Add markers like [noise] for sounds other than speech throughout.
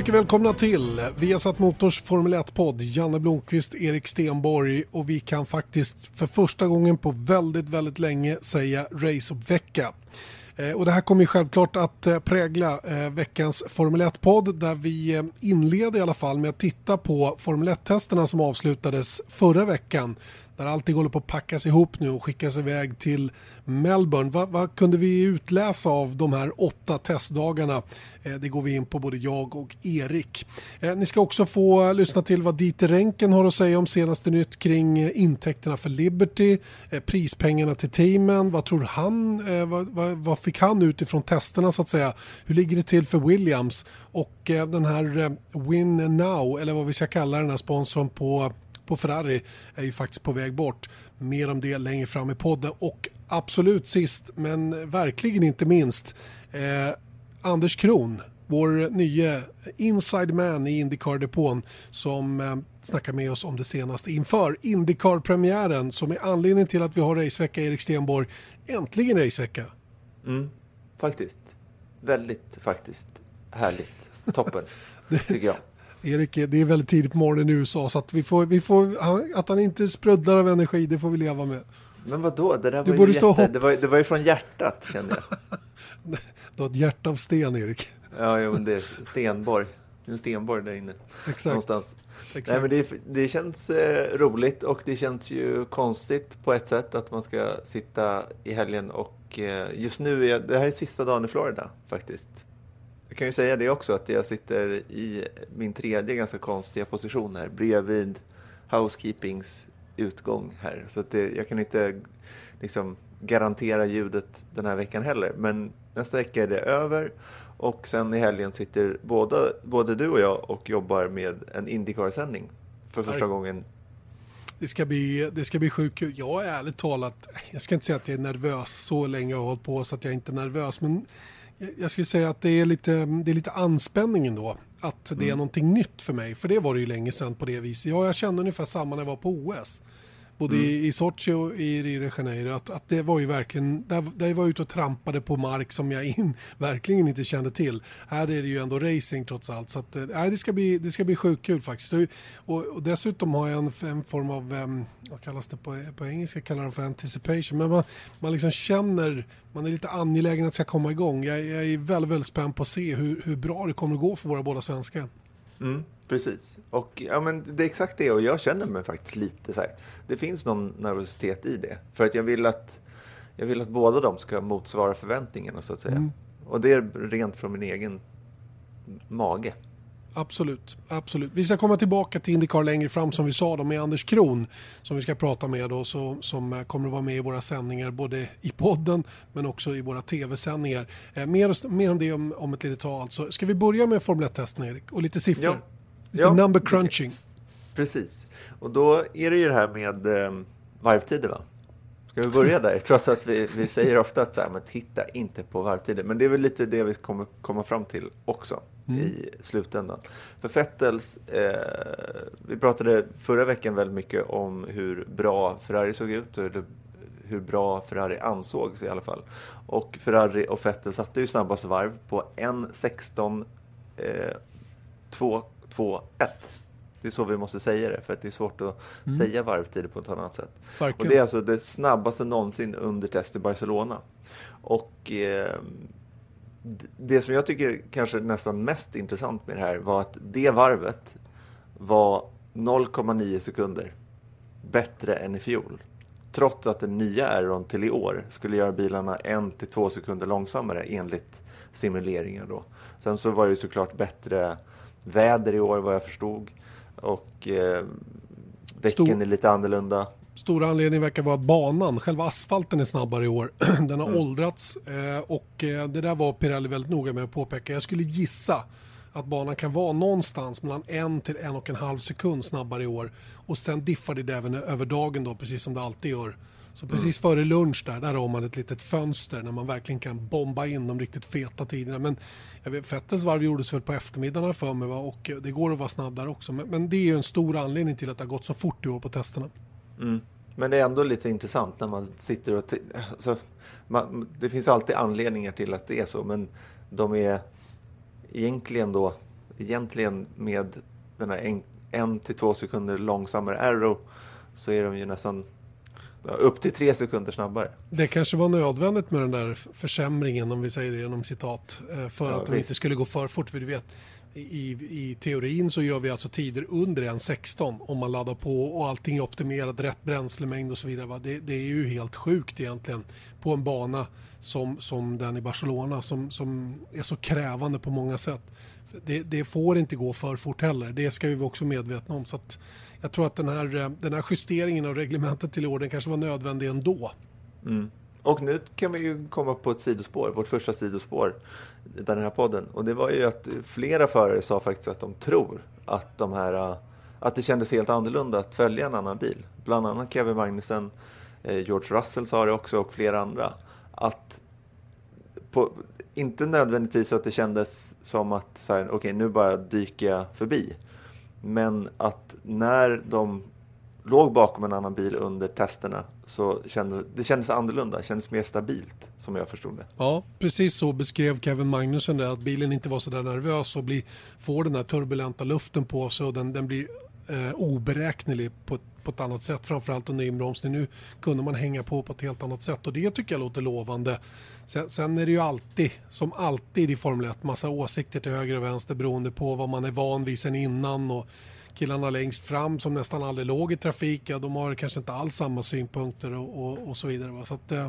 Mycket välkomna till Viasat Motors Formel 1-podd. Janne Blomqvist, Erik Stenborg och vi kan faktiskt för första gången på väldigt, väldigt länge säga race-vecka. Eh, och det här kommer självklart att eh, prägla eh, veckans Formel 1-podd där vi inleder i alla fall med att titta på Formel 1-testerna som avslutades förra veckan där allting håller på att packas ihop nu och skickas iväg till Melbourne. Vad, vad kunde vi utläsa av de här åtta testdagarna? Eh, det går vi in på både jag och Erik. Eh, ni ska också få lyssna till vad Dieter Renken har att säga om senaste nytt kring eh, intäkterna för Liberty, eh, prispengarna till teamen, vad tror han, eh, vad, vad, vad, fick han utifrån testerna så att säga? Hur ligger det till för Williams? Och eh, den här Win Now, eller vad vi ska kalla den här sponsorn på på Ferrari är ju faktiskt på väg bort. Mer om det längre fram i podden. Och absolut sist, men verkligen inte minst, eh, Anders Kron, vår nya inside man i Indycar-depån som eh, snackar med oss om det senaste inför Indycar-premiären som är anledningen till att vi har racevecka, Erik Stenborg. Äntligen racevecka! Mm, faktiskt. Väldigt faktiskt härligt. Toppen, [laughs] tycker jag. Erik, det är väldigt tidigt på morgonen i USA så att vi får, vi får, att han inte sprudlar av energi, det får vi leva med. Men vad då? Det där var ju jätte, det, var, det var ju från hjärtat kände jag. [laughs] du har ett hjärta av sten, Erik. ja, jo, men det är Stenborg. En stenborg där inne. Exakt. Någonstans. Exakt. Nej, men det, det känns eh, roligt och det känns ju konstigt på ett sätt att man ska sitta i helgen och eh, just nu, är, det här är sista dagen i Florida faktiskt. Jag kan ju säga det också att jag sitter i min tredje ganska konstiga position här bredvid Housekeepings utgång här. Så att det, jag kan inte liksom garantera ljudet den här veckan heller. Men nästa vecka är det över och sen i helgen sitter båda, både du och jag och jobbar med en Indycar-sändning för första Aj. gången det ska bli, det ska bli sjukt kul. Jag är ärligt talat, jag ska inte säga att jag är nervös så länge jag har hållit på så att jag inte är nervös. Men jag skulle säga att det är lite, det är lite anspänning ändå. Att det är mm. någonting nytt för mig. För det var det ju länge sedan på det viset. Ja, jag kände ungefär samma när jag var på OS både mm. i, i Sochi och i Rio de Janeiro, att, att det var ju verkligen, där, där var jag ute och trampade på mark som jag in, [laughs] verkligen inte kände till. Här är det ju ändå racing trots allt, så att, äh, det, ska bli, det ska bli sjukt kul faktiskt. Och, och dessutom har jag en, en form av, um, vad kallas det på, på engelska, kallar de för anticipation, men man, man liksom känner, man är lite angelägen att det ska komma igång. Jag, jag är väldigt, väldigt spänd på att se hur, hur bra det kommer att gå för våra båda svenskar. Mm. Precis. Och ja, men det är exakt det. Och jag känner mig faktiskt lite så här. Det finns någon nervositet i det. För att jag vill att, jag vill att båda de ska motsvara förväntningarna så att säga. Mm. Och det är rent från min egen mage. Absolut, absolut. Vi ska komma tillbaka till Indycar längre fram som vi sa då med Anders Kron som vi ska prata med då så, som kommer att vara med i våra sändningar både i podden men också i våra tv-sändningar. Eh, mer, mer om det om, om ett litet tag alltså. Ska vi börja med Formel 1-testen Erik och lite siffror? Ja. Lite ja, number crunching. Precis. Och då är det ju det här med eh, varvtider va? Ska vi börja där? Trots att vi, vi säger ofta att så här, men titta inte på varvtider. Men det är väl lite det vi kommer komma fram till också mm. i slutändan. För Fettels, eh, vi pratade förra veckan väldigt mycket om hur bra Ferrari såg ut och hur, hur bra Ferrari ansågs i alla fall. Och Ferrari och Vettel satte ju snabbast varv på 1.16 eh, 2 2, 1. Det är så vi måste säga det, för att det är svårt att mm. säga varvtider på ett annat sätt. Verkligen. Och det är alltså det snabbaste någonsin under test i Barcelona. Och eh, det som jag tycker kanske nästan mest intressant med det här var att det varvet var 0,9 sekunder bättre än i fjol. Trots att den nya Aeron till i år skulle göra bilarna 1-2 sekunder långsammare enligt simuleringar. Då. Sen så var det såklart bättre väder i år vad jag förstod. Och eh, däcken Stor, är lite annorlunda. Stora anledningen verkar vara banan. Själva asfalten är snabbare i år. [clears throat] Den har mm. åldrats eh, och eh, det där var Pirelli väldigt noga med att påpeka. Jag skulle gissa att banan kan vara någonstans mellan en till en och en halv sekund snabbare i år och sen diffar det även över dagen då, precis som det alltid gör. Så precis mm. före lunch där, där har man ett litet fönster när man verkligen kan bomba in de riktigt feta tiderna. Men jag vet, Fettels varv gjordes väl på eftermiddagarna för mig va? och det går att vara snabb där också. Men, men, det är ju en stor anledning till att det har gått så fort i år på testerna. Mm. Men det är ändå lite intressant när man sitter och... Alltså, man, det finns alltid anledningar till att det är så, men de är egentligen då, egentligen med den här en, en till två sekunder långsammare arrow så är de ju nästan upp till tre sekunder snabbare. Det kanske var nödvändigt med den där försämringen, om vi säger det genom citat, eh, för ja, att de inte skulle gå för fort. För du vet, i, i teorin så gör vi alltså tider under 1.16 om man laddar på och allting är optimerat, rätt bränslemängd och så vidare. Det, det, är ju helt sjukt egentligen på en bana som, som den i Barcelona som, som är så krävande på många sätt. Det, det får inte gå för fort heller, det ska vi vara också medvetna om. Så att jag tror att den här, eh, den här justeringen av reglementet till i år den kanske var nödvändig ändå. Mm. Och nu kan vi ju komma på ett sidospår, vårt första sidospår i den här podden. Och det var ju att flera förare sa faktiskt att de tror att, de här, eh, att det kändes helt annorlunda att följa en annan bil. Bland annat Kevin Magnussen, eh, George Russell sa det också och flera andra. Att på, inte nödvändigtvis att det kändes som att så här, okay, nu bara dyker jag förbi. Men att när de låg bakom en annan bil under testerna så kände, det kändes annorlunda, det kändes mer stabilt som jag förstod det. Ja, precis så beskrev Kevin Magnusson det, att bilen inte var så där nervös och blir, får den där turbulenta luften på sig och den, den blir eh, oberäknelig på ett, på ett annat sätt, framförallt under inbromsning. Nu kunde man hänga på på ett helt annat sätt och det tycker jag låter lovande. Sen, sen är det ju alltid, som alltid i Formel 1, massa åsikter till höger och vänster beroende på vad man är van vid sen innan och killarna längst fram som nästan aldrig låg i trafik, ja, de har kanske inte alls samma synpunkter och, och, och så vidare. Va? Så att, äh,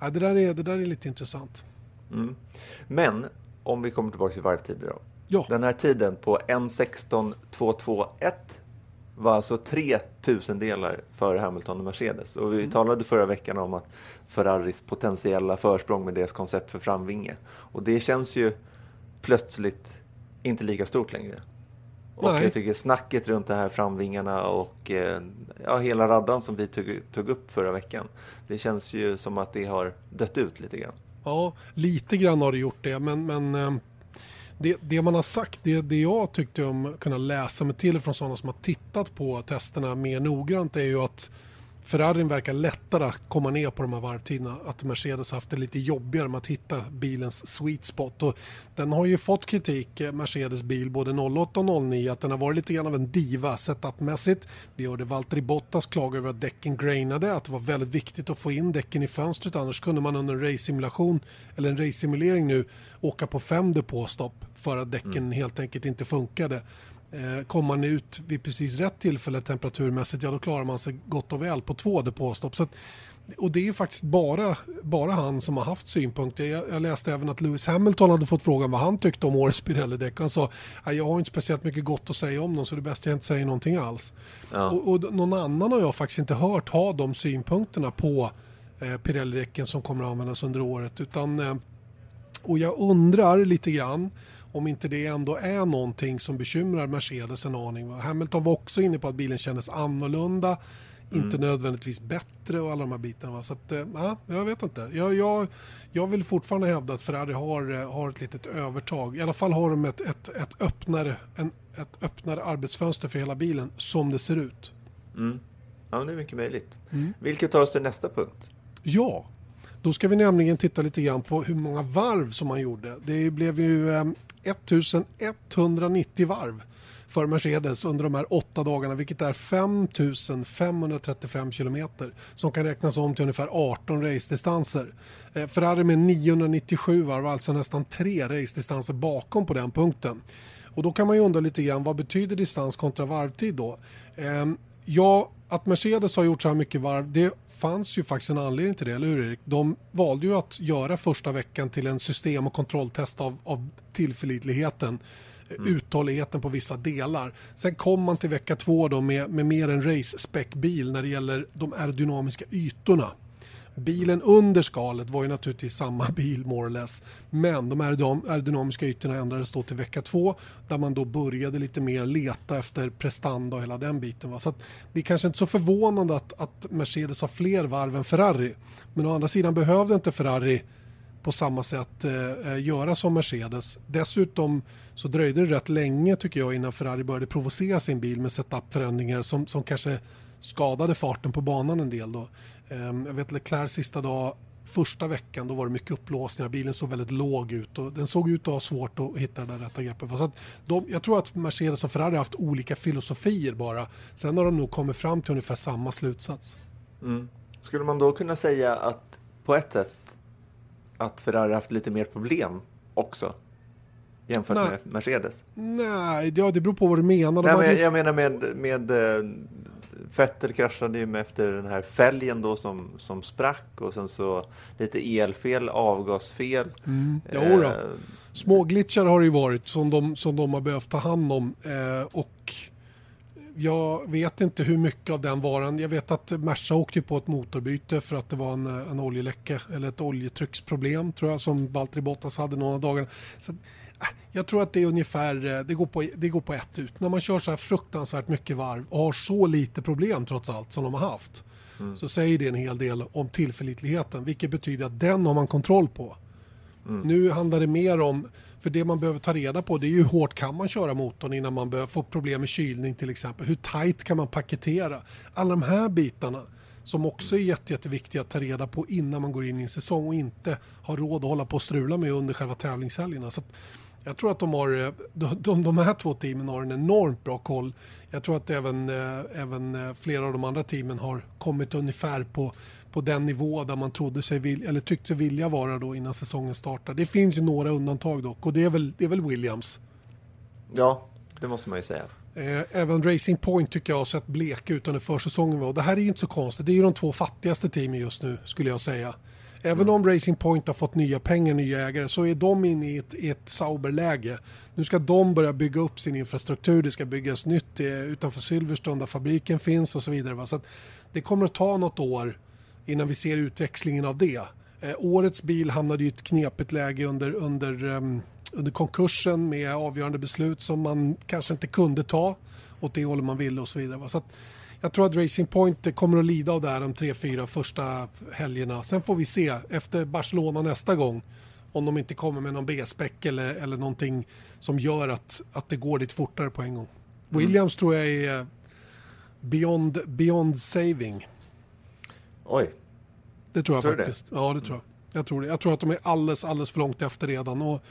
det, där är, det där är lite intressant. Mm. Men om vi kommer tillbaka till varvtider då. Ja. Den här tiden på 1.16.221 var alltså tre tusendelar för Hamilton och Mercedes. Och vi mm. talade förra veckan om att Ferraris potentiella försprång med deras koncept för framvinge. Och det känns ju plötsligt inte lika stort längre. Och Nej. jag tycker snacket runt de här framvingarna och eh, ja, hela raddan som vi tog, tog upp förra veckan. Det känns ju som att det har dött ut lite grann. Ja, lite grann har det gjort det. Men, men eh, det, det, man har sagt, det, det jag tyckte om kunna läsa mig till från sådana som har tittat på testerna mer noggrant är ju att Ferrarin verkar lättare att komma ner på de här varvtiderna. Att Mercedes haft det lite jobbigare med att hitta bilens sweet spot. Och den har ju fått kritik, eh, Mercedes bil, både 08 och 09, att den har varit lite grann av en diva setupmässigt. Vi hörde Valtteri Bottas klaga över att däcken grainade, att det var väldigt viktigt att få in däcken i fönstret. Annars kunde man under en race-simulation, eller en race-simulering nu, åka på fem depåstopp för att däcken mm. helt enkelt inte funkade. Eh, kommer man ut vid precis rätt tillfälle temperaturmässigt, ja då klarar man sig gott och väl på två depåstopp. Så att, och det är faktiskt bara, bara han som har haft synpunkter. Jag, jag, läste även att Lewis Hamilton hade fått frågan vad han tyckte om årets Pirelli-däck. Han sa jag har inte speciellt mycket gott att säga om dem så det är bäst jag inte säger någonting alls. Ja. Och, och, någon annan har jag faktiskt inte hört ha de synpunkterna på eh, Pirelli-däcken som kommer att användas under året. Utan, eh, och jag undrar lite grann om inte det ändå är någonting som bekymrar Mercedes en aning. Hamilton var också inne på att bilen kändes annorlunda, mm. inte nödvändigtvis bättre och alla de här bitarna. Så att, eh, ja, jag vet inte. Jag, jag, jag vill fortfarande hävda att Ferrari har, eh, har ett litet övertag. I alla fall har de ett, ett, ett, öppnare, en, ett öppnare arbetsfönster för hela bilen som det ser ut. Mm. Ja, det är mycket möjligt. Mm. Vilket tar oss till nästa punkt. Ja, då ska vi nämligen titta lite grann på hur många varv som man gjorde. Det blev ju eh, 1190 varv för Mercedes under de här åtta dagarna, vilket är 5535 kilometer som kan räknas om till ungefär 18 racedistanser. Eh, Ferrari med 997 varv, alltså nästan tre racedistanser bakom på den punkten. Och då kan man ju undra lite grann, vad betyder distans kontra varvtid då? Eh, ja, att Mercedes har gjort så här mycket varv, det fanns ju faktiskt en anledning till det, eller hur Erik? De valde ju att göra första veckan till en system och kontrolltest av, av tillförlitligheten mm. uthålligheten på vissa delar. Sen kom man till vecka två då med, med mer en race-spec-bil när det gäller de aerodynamiska ytorna. Bilen under skalet var ju naturligtvis samma [laughs] bil more or less. Men de aerodynamiska ytorna ändrades då till vecka två där man då började lite mer leta efter prestanda och hela den biten. Va? Så det är kanske inte så förvånande att, att Mercedes har fler varv än Ferrari. Men å andra sidan behövde inte Ferrari på samma sätt eh, eh, göra som Mercedes. Dessutom så dröjde det rätt länge tycker jag innan Ferrari började provocera sin bil med setupförändringar som, som kanske skadade farten på banan en del. Då. Eh, jag vet Leclerc sista dag första veckan då var det mycket upplåsningar. Bilen såg väldigt låg ut och den såg ut att ha svårt att hitta det rätta greppet. Så att de, jag tror att Mercedes och Ferrari har haft olika filosofier bara. Sen har de nog kommit fram till ungefär samma slutsats. Mm. Skulle man då kunna säga att på ett sätt att Ferrari haft lite mer problem också? Jämfört Nej. med Mercedes? Nej, ja, det beror på vad du menar. Nej, men jag menar med, med eh, Vettel kraschade ju med efter den här fälgen då som, som sprack och sen så lite elfel, avgasfel. Mm. Jo då. Eh, Små glitchar har det ju varit som de, som de har behövt ta hand om. Eh, och jag vet inte hur mycket av den varan. Jag vet att Merca åkte på ett motorbyte för att det var en, en oljeläcka eller ett oljetrycksproblem tror jag som Valtteri Bottas hade några dagar. Så, jag tror att det är ungefär, eh, det går, på, det går på ett ut. När man kör så här fruktansvärt mycket varv och har så lite problem trots allt som de har haft. Mm. Så säger det en hel del om tillförlitligheten vilket betyder att den har man kontroll på. Mm. Nu handlar det mer om för det man behöver ta reda på det är ju hur hårt kan man köra motorn innan man börjar få problem med kylning till exempel. Hur tight kan man paketera? Alla de här bitarna som också är jätte, jätteviktiga att ta reda på innan man går in i en säsong och inte har råd att hålla på och strula med under själva tävlingshelgerna. Så jag tror att de, har, de, de här två teamen har en enormt bra koll. Jag tror att även, eh, även eh, flera av de andra teamen har kommit ungefär på på den nivå där man trodde sig vilja, eller tyckte vilja vara då innan säsongen startar. Det finns ju några undantag dock och det är väl, det är väl Williams. Ja, det måste man ju säga. Eh, även Racing Point tycker jag har sett bleka ut under försäsongen. Och det här är ju inte så konstigt. Det är ju de två fattigaste teamen just nu skulle jag säga. Även mm. om Racing Point har fått nya pengar, nya ägare, så är de inne i ett, ett Sauber-läge. Nu ska de börja bygga upp sin infrastruktur, det ska byggas nytt eh, utanför Silverstone där fabriken finns och så vidare. Så det kommer att ta något år innan vi ser utväxlingen av det. Eh, årets bil hamnade i ett knepigt läge under, under, um, under konkursen med avgörande beslut som man kanske inte kunde ta åt det hållet man ville och så vidare. Så jag tror att Racing Point kommer att lida av det här de tre, fyra första helgerna. Sen får vi se efter Barcelona nästa gång om de inte kommer med någon B-spec eller, eller någonting som gör att, att det går lite fortare på en gång. Mm. Williams tror jag är beyond, beyond saving. Oj. Det tror jag tror faktiskt. Det? Ja, det tror jag. Jag tror, det. jag tror att de är alldeles, alldeles för långt efter redan. Och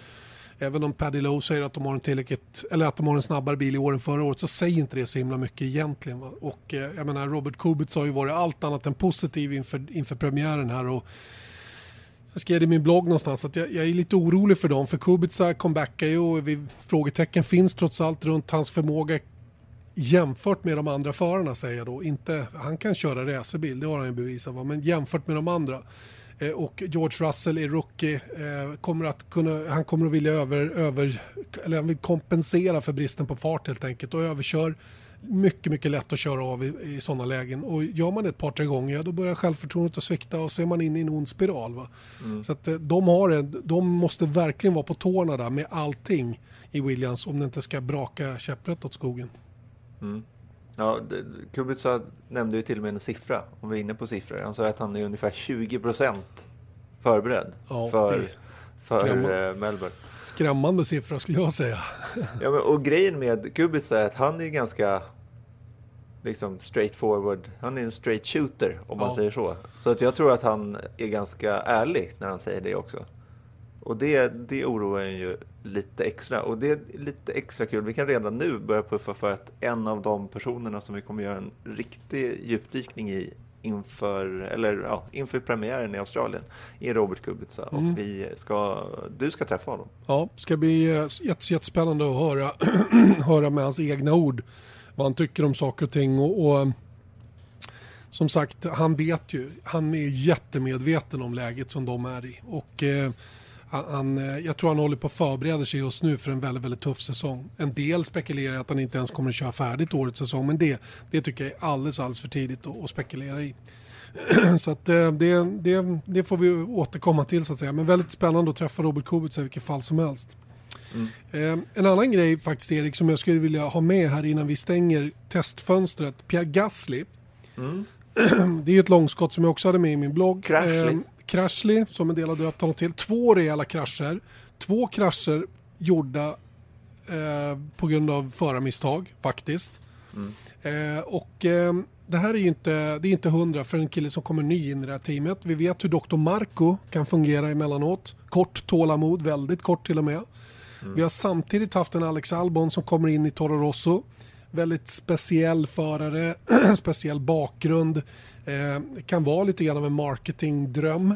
även om Paddy Lowe säger att de har en tillräckligt, eller att de har en snabbare bil i år än förra året så säger inte det så himla mycket egentligen. Va? Och eh, jag menar Robert Kubitz har ju varit allt annat än positiv inför, inför premiären här. Och jag skrev i min blogg någonstans att jag, jag, är lite orolig för dem. För Kubica comebackar ju och vi, frågetecken finns trots allt runt hans förmåga jämfört med de andra förarna säger jag då, inte, han kan köra racerbil, det har han ju bevisat, men jämfört med de andra. Eh, och George Russell är rookie, eh, kommer att kunna, han kommer att vilja över, över, eller han vill kompensera för bristen på fart helt enkelt och överkör mycket, mycket lätt att köra av i, i sådana lägen. Och gör man det ett par, tre gånger, ja, då börjar självförtroendet att svikta och så är man inne i en ond spiral. Mm. Så att eh, de, har en, de måste verkligen vara på tårna där med allting i Williams om det inte ska braka käpprätt åt skogen. Mm. Ja, Kubica nämnde ju till och med en siffra, om vi är inne på siffror. Han sa att han är ungefär 20 procent förberedd ja, för, för eh, Melbourne. Skrämmande siffra skulle jag säga. ja, men, och grejen med Kubica är att han är ganska liksom straight forward. Han är en straight shooter om man säger så. Så att jag tror att han är ganska ärlig när han säger det också. Och det, det oroar en ju lite extra. Och det är lite extra kul. Vi kan redan nu börja puffa för att en av de personerna som vi kommer göra en riktig djupdykning i inför, eller, ja, inför premiären i Australien är Robert Kubica. Mm. Och vi ska, du ska träffa honom. Ja, det ska bli eh, jättespännande att höra, [clears throat] höra med hans egna ord vad han tycker om saker och ting. och, och som sagt, han vet ju, han är jättemedveten om läget som de är i. Och eh, han, eh, jag tror han håller på att förbereda sig just nu för en väldigt, väldigt tuff säsong. En del spekulerar att han inte ens kommer att köra färdigt årets säsong, men det, det tycker jag är alldeles, alldeles för tidigt att, att spekulera i. [clears throat] så att eh, det, det, det får vi återkomma till så att säga. Men väldigt spännande att träffa Robert Kubica i vilket fall som helst. Mm. En annan grej faktiskt Erik som jag skulle vilja ha med här innan vi stänger testfönstret. Pierre Gasly. Mm. [clears throat] Det är ett långskott som jag också hade med i min blogg. Crashly. Crashly som en del har döpt honom till. Två rejäla krascher. Två krascher gjorda eh, på grund av förarmisstag faktiskt. Mm. Eh, och eh, det här är ju inte, det är inte hundra för en kille som kommer ny in i det här teamet. Vi vet hur Dr. Marco kan fungera emellanåt. Kort tålamod, väldigt kort till och med. Mm. Vi har samtidigt haft en Alex Albon som kommer in i Toro Rosso. Väldigt speciell förare, [clears throat] speciell bakgrund. Eh, kan vara lite grann av en marketingdröm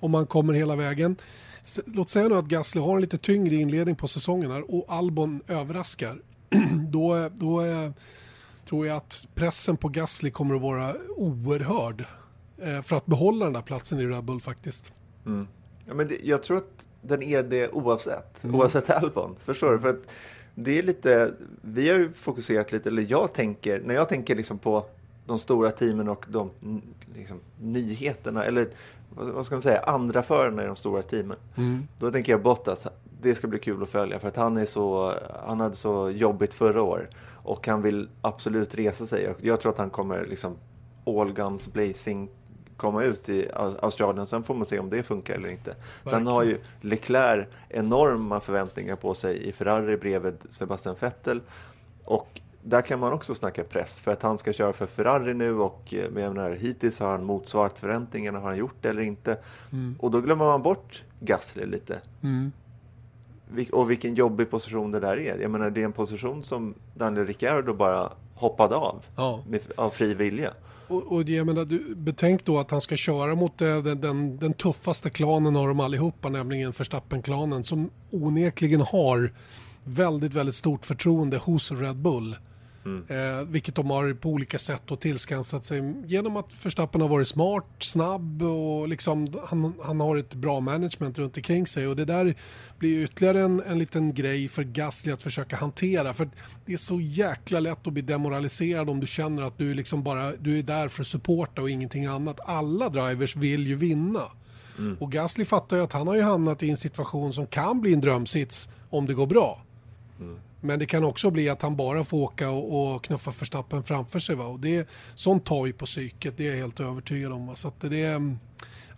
om man kommer hela vägen. Låt säga nu att Gasly har en lite tyngre inledning på säsongen här och Albon överraskar. [clears throat] då, då eh, tror jag att pressen på Gasly kommer att vara oerhörd eh, för att behålla den där platsen i Red Bull faktiskt. Mm. Ja, men det, jag tror att den är det oavsett, mm. oavsett Albon. Förstår du? För att det är lite, vi har ju fokuserat lite, eller jag tänker, när jag tänker liksom på de stora teamen och de liksom, nyheterna, eller vad ska man säga, andra förarna i de stora teamen. Mm. Då tänker jag Bottas, det ska bli kul att följa för att han, är så, han hade så jobbigt förra året och han vill absolut resa sig. Jag tror att han kommer liksom all guns blazing komma ut i Australien. Sen får man se om det funkar eller inte. Verkligen. Sen har ju Leclerc enorma förväntningar på sig i Ferrari bredvid Sebastian Vettel. Och där kan man också snacka press för att han ska köra för Ferrari nu och eh, jag menar, hittills har han motsvarat förväntningarna. Har han gjort det eller inte? Mm. Och då glömmer man bort Gasly lite. Mm. Och vilken jobbig position det där är. Jag menar, det är en position som Daniel Ricciardo bara hoppade av ja. med, av fri vilja. Och, och jag menar, du, betänk då att han ska köra mot eh, den, den, den tuffaste klanen av dem allihopa, nämligen Verstappen-klanen, som onekligen har väldigt, väldigt stort förtroende hos Red Bull. Mm. Eh, vilket de har på olika sätt då tillskansat sig genom att Verstappen har varit smart, snabb och liksom han, han har ett bra management runt omkring sig och det där blir ytterligare en, en liten grej för Gasly att försöka hantera för det är så jäkla lätt att bli demoraliserad om du känner att du liksom bara du är där för att supporta och ingenting annat. Alla drivers vill ju vinna. Mm. Och Gasly fattar ju att han har ju hamnat i en situation som kan bli en drömsits om det går bra. Mm. Men det kan också bli att han bara får åka och, och knuffa förstappen framför sig. Va? Och det, sånt tar ju på psyket, det är jag helt övertygad om. Va? Så det,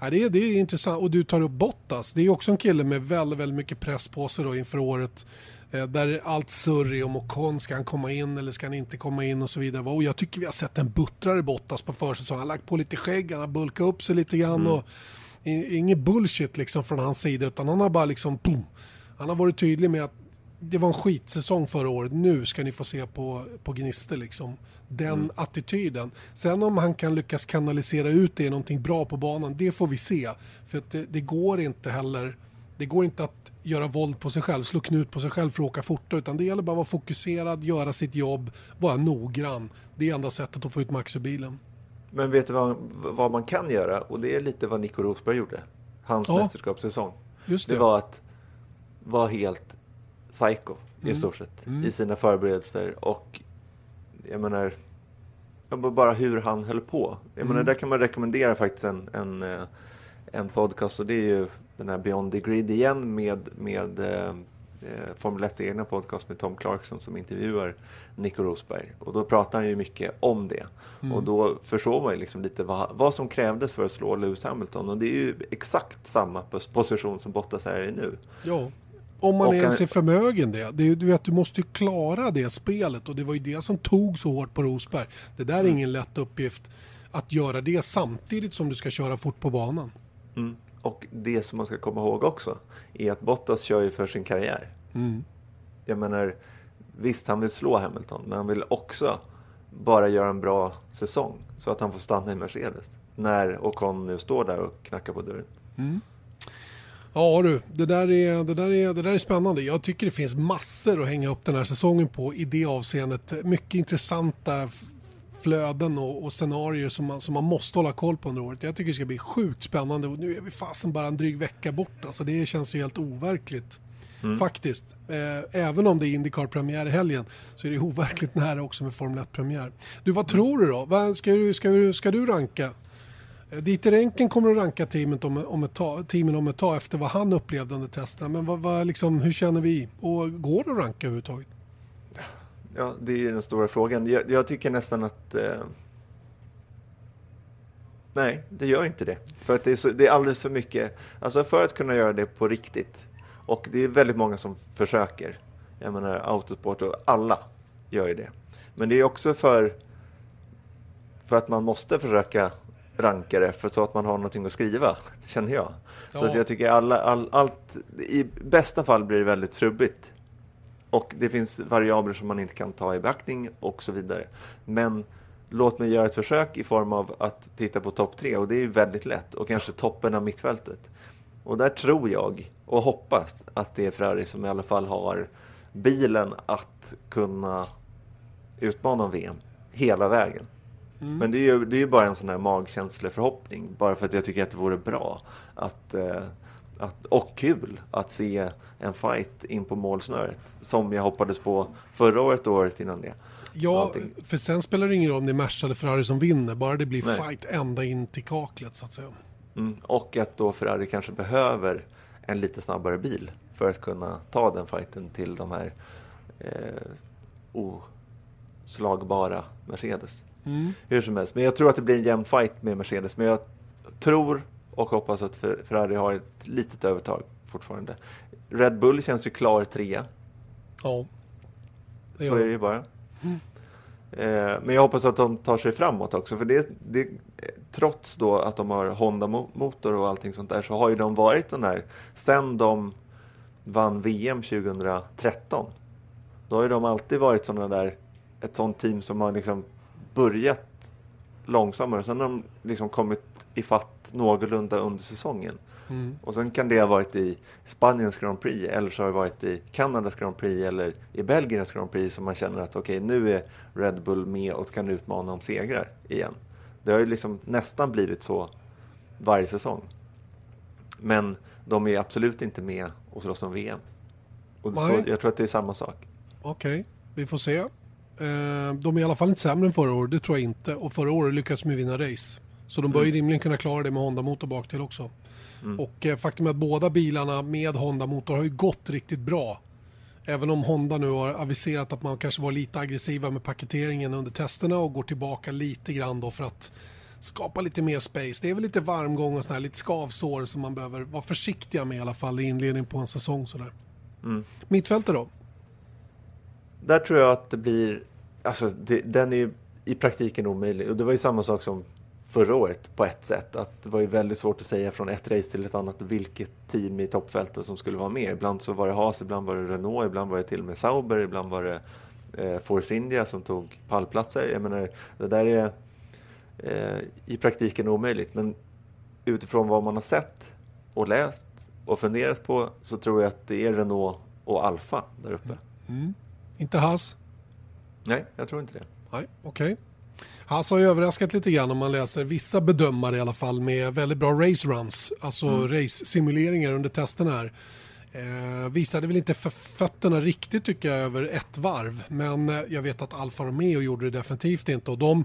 ja, det, är, det är intressant. Och du tar upp Bottas, det är också en kille med väldigt, väldigt mycket press på sig då inför året. Eh, där allt surr är om Ocon, ska han komma in eller ska han inte komma in och så vidare. Och jag tycker vi har sett en buttrare Bottas på försäsongen. Han har lagt på lite skägg, han har bulkat upp sig lite grann. Mm. Och, inget bullshit liksom från hans sida utan han har bara liksom, boom, han har varit tydlig med att det var en skitsäsong förra året. Nu ska ni få se på, på gnister liksom. Den mm. attityden. Sen om han kan lyckas kanalisera ut det i någonting bra på banan, det får vi se. För det, det, går inte heller, det går inte att göra våld på sig själv, slå knut på sig själv för att åka fortare. Utan det gäller bara att vara fokuserad, göra sitt jobb, vara noggrann. Det är enda sättet att få ut max ur bilen. Men vet du vad, vad man kan göra? Och det är lite vad Nico Rosberg gjorde. Hans ja. mästerskapssäsong. Just det. det var att vara helt psycho mm. i stort sett mm. i sina förberedelser. Och jag menar, bara hur han höll på. Jag mm. menar, där kan man rekommendera faktiskt en, en, eh, en podcast och det är ju den här Beyond the Grid igen med, med eh, eh Formel 1 egna podcast med Tom Clarkson som intervjuar Nico Rosberg. Och då pratar han ju mycket om det. Mm. Och då förstår man ju liksom lite vad, vad som krävdes för att slå Lewis Hamilton. Och det är ju exakt samma position som Bottas är i nu. Ja. Om man och ens är förmögen det. det du, vet, du måste ju klara det spelet och det var ju det som tog så hårt på Rosberg. Det där är mm. ingen lätt uppgift att göra det samtidigt som du ska köra fort på banan. Mm. Och det som man ska komma ihåg också är att Bottas kör ju för sin karriär. Mm. Jag menar, visst han vill slå Hamilton, men han vill också bara göra en bra säsong så att han får stanna i Mercedes. När Ocon nu står där och knackar på dörren. Mm. Ja du, det där, är, det, där är, det där är spännande. Jag tycker det finns massor att hänga upp den här säsongen på i det avseendet. Mycket intressanta flöden och, och scenarier som man, som man måste hålla koll på under året. Jag tycker det ska bli sjukt spännande och nu är vi fasen bara en dryg vecka bort. Alltså det känns ju helt overkligt. Mm. Faktiskt. Eh, även om det är Indycar-premiär i helgen så är det overkligt nära också med Formel 1-premiär. Du, vad tror du då? Ska, du, ska, du, ska du ranka Eh, Dieter Renken kommer att ranka teamet om, om ett tag, teamen om ett tag efter vad han upplevde under testerna. Men vad, vad, liksom, hur känner vi? Och går det att ranka överhuvudtaget? Ja, det är ju den stora frågan. Jag, jag tycker nästan att... Eh... Nej, det gör inte det. För att det är, så, det är alldeles för mycket. Alltså för att kunna göra det på riktigt. Och det är väldigt många som försöker. Jag menar autosport och alla gör ju det. Men det är också för, för att man måste försöka ranka det för så att man har någonting att skriva, känner jag. Ja. Så att jag tycker alla, all, allt, i bästa fall blir det väldigt trubbigt. Och det finns variabler som man inte kan ta i beaktning och så vidare. Men låt mig göra ett försök i form av att titta på topp tre och det är väldigt lätt och kanske toppen av mittfältet. Och där tror jag och hoppas att det är Ferrari som i alla fall har bilen att kunna utmana VM hela vägen. Mm. Men det är, ju, det är ju bara en sån här magkänsleförhoppning, bara för att jag tycker att det vore bra att, eh, att, och kul att se en fight in på målsnöret, som jag hoppades på förra året och året innan det. Ja, Allting. för sen spelar det ingen roll om det är Merca eller Ferrari som vinner, bara det blir Nej. fight ända in till kaklet så att säga. Mm, och att då Ferrari kanske behöver en lite snabbare bil för att kunna ta den fighten till de här eh, oslagbara Mercedes. Mm. Hur som helst, men jag tror att det blir en jämn fight med Mercedes. Men jag tror och hoppas att Ferrari har ett litet övertag fortfarande. Red Bull känns ju klar trea. Ja. Det Så är det ju bara. Mm. Eh, men jag hoppas att de tar sig framåt också. För det, det, trots då att de har Honda-motor och allting sånt där så har ju de varit den här, sen de vann VM 2013. Då har ju de alltid varit sådana där, ett sånt team som har liksom börjat långsammare. Sen har de liksom kommit ifatt någorlunda under säsongen. Mm. Och sen kan det ha varit i Spaniens Grand Prix eller så har det varit i Kanadas Grand Prix eller i Belgiens Grand Prix som man känner att okej, okay, nu är Red Bull med och kan utmana om segrar igen. Det har ju liksom nästan blivit så varje säsong. Men de är absolut inte med och slåss om VM. Och så, jag tror att det är samma sak. Okej, okay. vi får se. Eh, de är i alla fall inte sämre än förra året, det tror jag inte. Och förra året lyckades de vinna race. Så de bör ju mm. rimligen kunna klara det med Honda-motor bak till också. Mm. Och eh, faktum är att båda bilarna med Honda-motor har ju gått riktigt bra. Även om Honda nu har aviserat att man kanske var lite aggressiva med paketeringen under testerna och går tillbaka lite grann då för att skapa lite mer space. Det är väl lite varmgång och sådär, lite skavsår som man behöver vara försiktiga med i alla fall i inledningen på en säsong sådär. Mm. Mittfältet då? Där tror jag att det blir, alltså det, den är ju i praktiken omöjlig. Och det var ju samma sak som förra året på ett sätt. Att det var ju väldigt svårt att säga från ett race till ett annat vilket team i toppfältet som skulle vara med. Ibland så var det Haas, ibland var det Renault, ibland var det till och med Sauber, ibland var det eh, Force India som tog pallplatser. Jag menar, det där är eh, i praktiken omöjligt. Men utifrån vad man har sett och läst och funderat på så tror jag att det är Renault och Alfa där uppe. Mm. mm. Inte Haas? Nej, jag tror inte det. Nej, okej. Okay. Haas har ju överraskat lite grann om man läser vissa bedömare i alla fall med väldigt bra race runs, alltså mm. race-simuleringar under testerna här. Eh, visade väl inte för fötterna riktigt tycker jag över ett varv, men eh, jag vet att Alfa Romeo gjorde det definitivt inte och de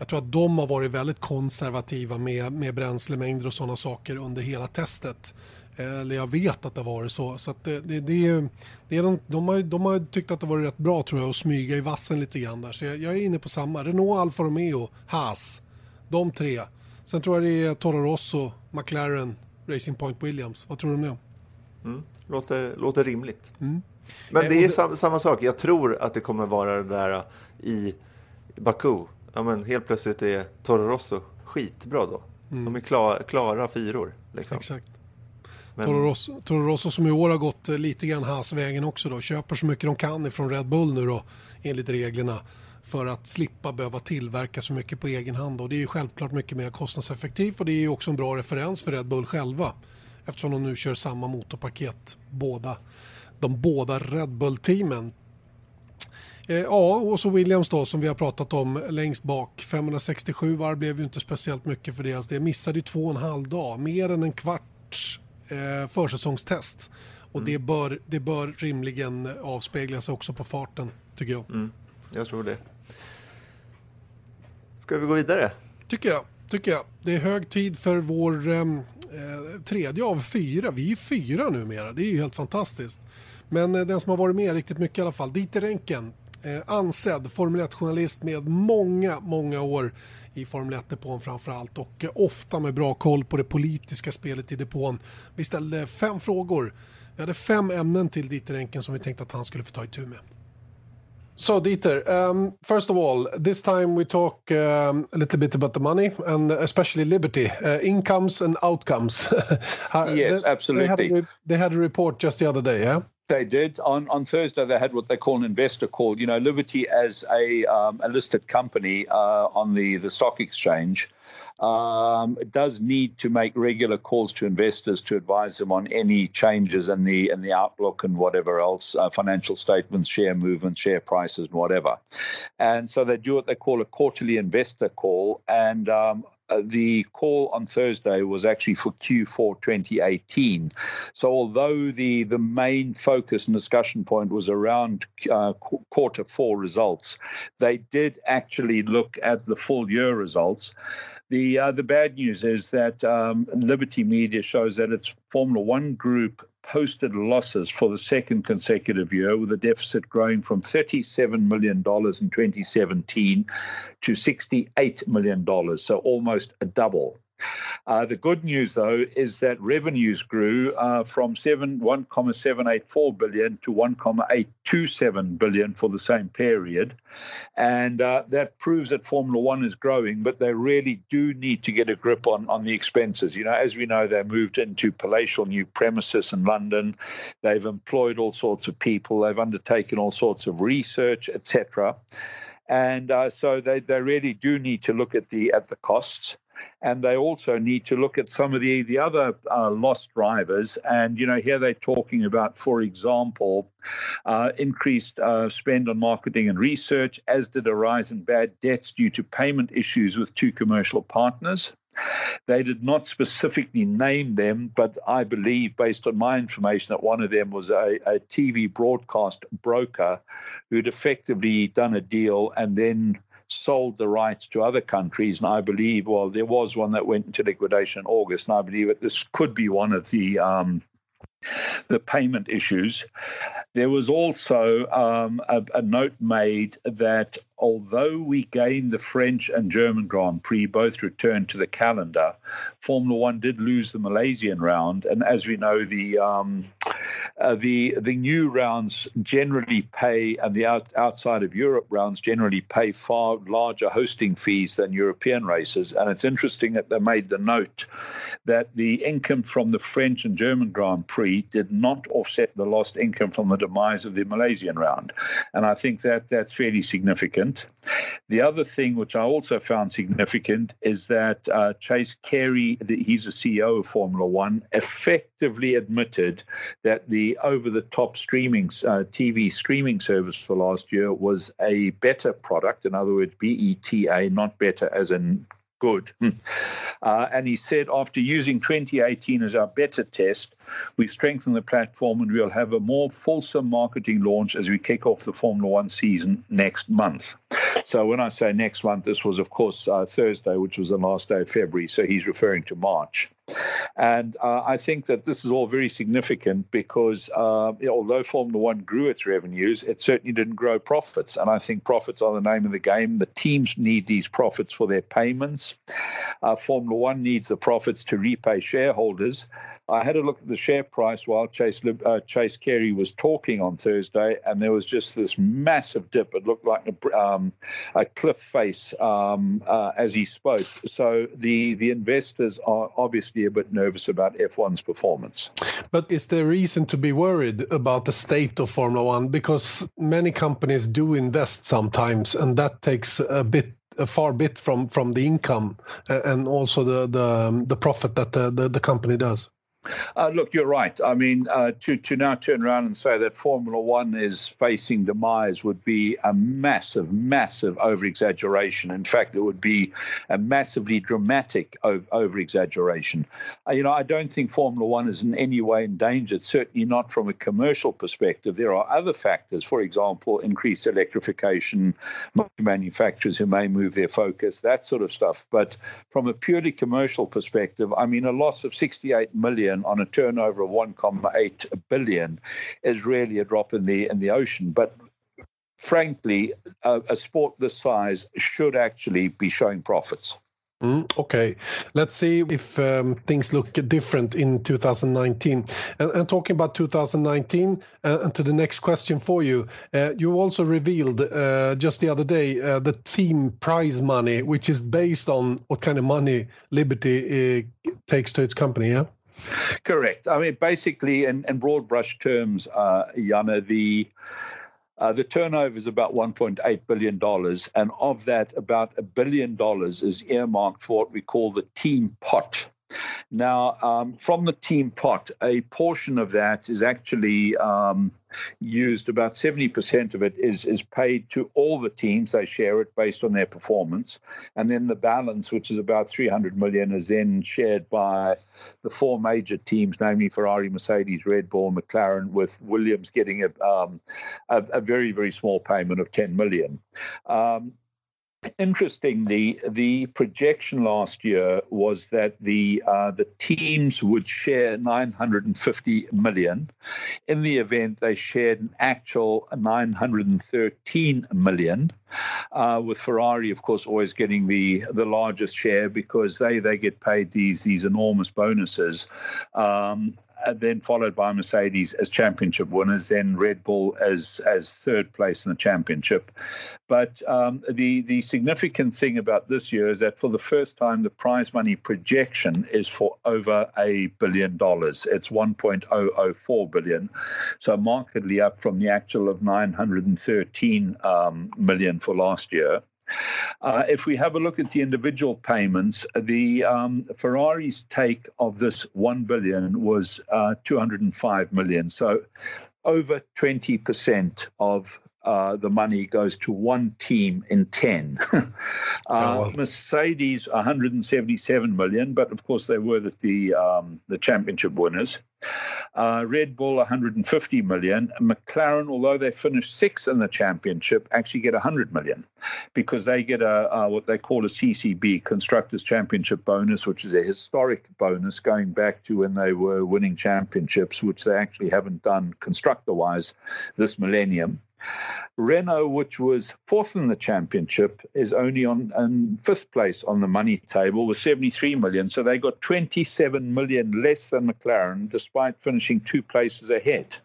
jag tror att de har varit väldigt konservativa med, med bränslemängder och sådana saker under hela testet. Eller jag vet att det har varit så. så det, det, det, det är de, de, har, de har tyckt att det varit rätt bra tror jag att smyga i vassen lite grann där. Så jag, jag är inne på samma. Renault, Alfa Romeo, Haas. De tre. Sen tror jag det är Toro Rosso, McLaren, Racing Point Williams. Vad tror du om det? Mm. Låter, låter rimligt. Mm. Men det är det... Sam, samma sak. Jag tror att det kommer vara det där i Baku. Ja, men helt plötsligt är Toro Rosso skitbra då. Mm. De är klar, klara fyror. Liksom. Exakt. Men... Toro, Rosso, Toro Rosso som i år har gått eh, lite grann hasvägen också då. Köper så mycket de kan ifrån Red Bull nu då enligt reglerna för att slippa behöva tillverka så mycket på egen hand. Och det är ju självklart mycket mer kostnadseffektivt och det är ju också en bra referens för Red Bull själva eftersom de nu kör samma motorpaket båda de båda Red Bull-teamen. Eh, ja, och så Williams då som vi har pratat om längst bak. 567 varv blev ju inte speciellt mycket för deras del, Missade ju två och en halv dag, mer än en kvarts eh, försäsongstest. Och mm. det, bör, det bör rimligen avspegla sig också på farten, tycker jag. Mm. Jag tror det. Ska vi gå vidare? Tycker jag. tycker jag. Det är hög tid för vår eh, tredje av fyra. Vi är fyra numera, det är ju helt fantastiskt. Men eh, den som har varit med riktigt mycket i alla fall, Dieter Renken, eh, ansedd Formel 1-journalist med många, många år i Formel 1-depån framför allt och eh, ofta med bra koll på det politiska spelet i depån. Vi ställde fem frågor. Vi hade fem ämnen till Dieter Renken som vi tänkte att han skulle få ta itu med. So, Dieter, um, first of all, this time we talk um, a little bit about the money and especially Liberty, uh, incomes and outcomes. [laughs] yes, they, absolutely. They had, a, they had, a, report just the other day, yeah? They did. On, on Thursday, they had what they call an investor call. You know, Liberty, as a, um, a listed company uh, on the, the stock exchange, um, does need to make regular calls to investors to advise them on any changes in the in the outlook and whatever else, uh, financial statements, share movements, share prices, and whatever. And so they do what they call a quarterly investor call, and um, uh, the call on Thursday was actually for Q4 2018. So although the the main focus and discussion point was around uh, qu- quarter four results, they did actually look at the full year results. The uh, the bad news is that um, Liberty Media shows that its Formula One group posted losses for the second consecutive year, with the deficit growing from $37 million in 2017 to $68 million, so almost a double. Uh, the good news, though, is that revenues grew uh, from 7, 1,784 billion to 1,827 billion for the same period, and uh, that proves that Formula One is growing. But they really do need to get a grip on on the expenses. You know, as we know, they moved into palatial new premises in London. They've employed all sorts of people. They've undertaken all sorts of research, etc. And uh, so they, they really do need to look at the at the costs and they also need to look at some of the the other uh, lost drivers. And you know, here they're talking about, for example, uh, increased uh, spend on marketing and research, as did a rise in bad debts due to payment issues with two commercial partners. They did not specifically name them, but I believe, based on my information, that one of them was a, a TV broadcast broker who'd effectively done a deal and then sold the rights to other countries. And I believe, well, there was one that went into liquidation in August, and I believe that this could be one of the um, the payment issues. There was also um, a, a, note made that although we gained the French and German Grand Prix, both returned to the calendar, Formula One did lose the Malaysian round, and as we know, the um, uh, the the new rounds generally pay, and the out, outside of Europe rounds generally pay far larger hosting fees than European races. And it's interesting that they made the note that the income from the French and German Grand Prix did not offset the lost income from the demise of the Malaysian round, and I think that that's fairly significant. The other thing which I also found significant is that uh, Chase Carey, the, he's a CEO of Formula One, effectively admitted that the over-the-top streaming uh, TV streaming service for last year was a better product. In other words, BETA, not better as in good. Hmm. Uh, and he said, after using 2018 as our beta test, we've strengthened the platform and we'll have a more fulsome marketing launch as we kick off the Formula One season next month. So when I say next month, this was, of course, uh, Thursday, which was the last day of February. So he's referring to March. And uh, I think that this is all very significant because uh, although Formula One grew its revenues, it certainly didn't grow profits. And I think profits are the name of the game. The teams need these profits for their payments. Uh, Formula One needs the profits to repay shareholders. I had a look at the share price while Chase uh, Chase Carey was talking on Thursday, and there was just this massive dip. It looked like a, um, a cliff face um, uh, as he spoke. So the the investors are obviously a bit nervous about F1's performance. But is there reason to be worried about the state of Formula One because many companies do invest sometimes, and that takes a bit a far bit from from the income and also the the the profit that the, the, the company does. Uh, look, you're right. I mean, uh, to to now turn around and say that Formula One is facing demise would be a massive, massive over exaggeration. In fact, it would be a massively dramatic over exaggeration. Uh, you know, I don't think Formula One is in any way endangered. Certainly not from a commercial perspective. There are other factors, for example, increased electrification, manufacturers who may move their focus, that sort of stuff. But from a purely commercial perspective, I mean, a loss of 68 million billion on a turnover of 1.8 billion is really a drop in the in the ocean. But frankly, a, a sport this size should actually be showing profits. Mm, okay, let's see if um, things look different in 2019. And, and talking about 2019, uh, and to the next question for you, uh, you also revealed uh, just the other day uh, the team prize money, which is based on what kind of money Liberty uh, takes to its company. Yeah. Correct. I mean, basically, in, in broad brush terms, uh, Jana, the uh, the turnover is about 1.8 billion dollars, and of that, about a billion dollars is earmarked for what we call the team pot. Now, um, from the team pot, a portion of that is actually um, used. About 70% of it is, is paid to all the teams. They share it based on their performance. And then the balance, which is about 300 million, is then shared by the four major teams, namely Ferrari, Mercedes, Red Bull, McLaren, with Williams getting a, um, a, a, very, very small payment of 10 million. Interestingly, the projection last year was that the uh, the teams would share 950 million. In the event, they shared an actual 913 million, uh, with Ferrari, of course, always getting the the largest share because they they get paid these these enormous bonuses. Um, then followed by Mercedes as championship winners, then Red Bull as as third place in the championship. But um, the the significant thing about this year is that for the first time, the prize money projection is for over a billion dollars. It's 1.004 billion, so markedly up from the actual of 913 um, million for last year. Uh, if we have a look at the individual payments, the um, Ferrari's take of this one billion was uh, 205 million. So over 20% of uh, the money goes to one team in 10. [laughs] uh, oh. Mercedes 177 million, but of course they were the the, um, the championship winners. Uh, Red Bull 150 million. McLaren, although they finished sixth in the championship, actually get 100 million because they get a what they call a CCB Constructors Championship bonus, which is a historic bonus going back to when they were winning championships, which they actually haven't done constructor wise this millennium. Renault, which was fourth in the championship, is only on in fifth place on the money table with 73 million. So they got 27 million less than McLaren, despite finishing two places ahead.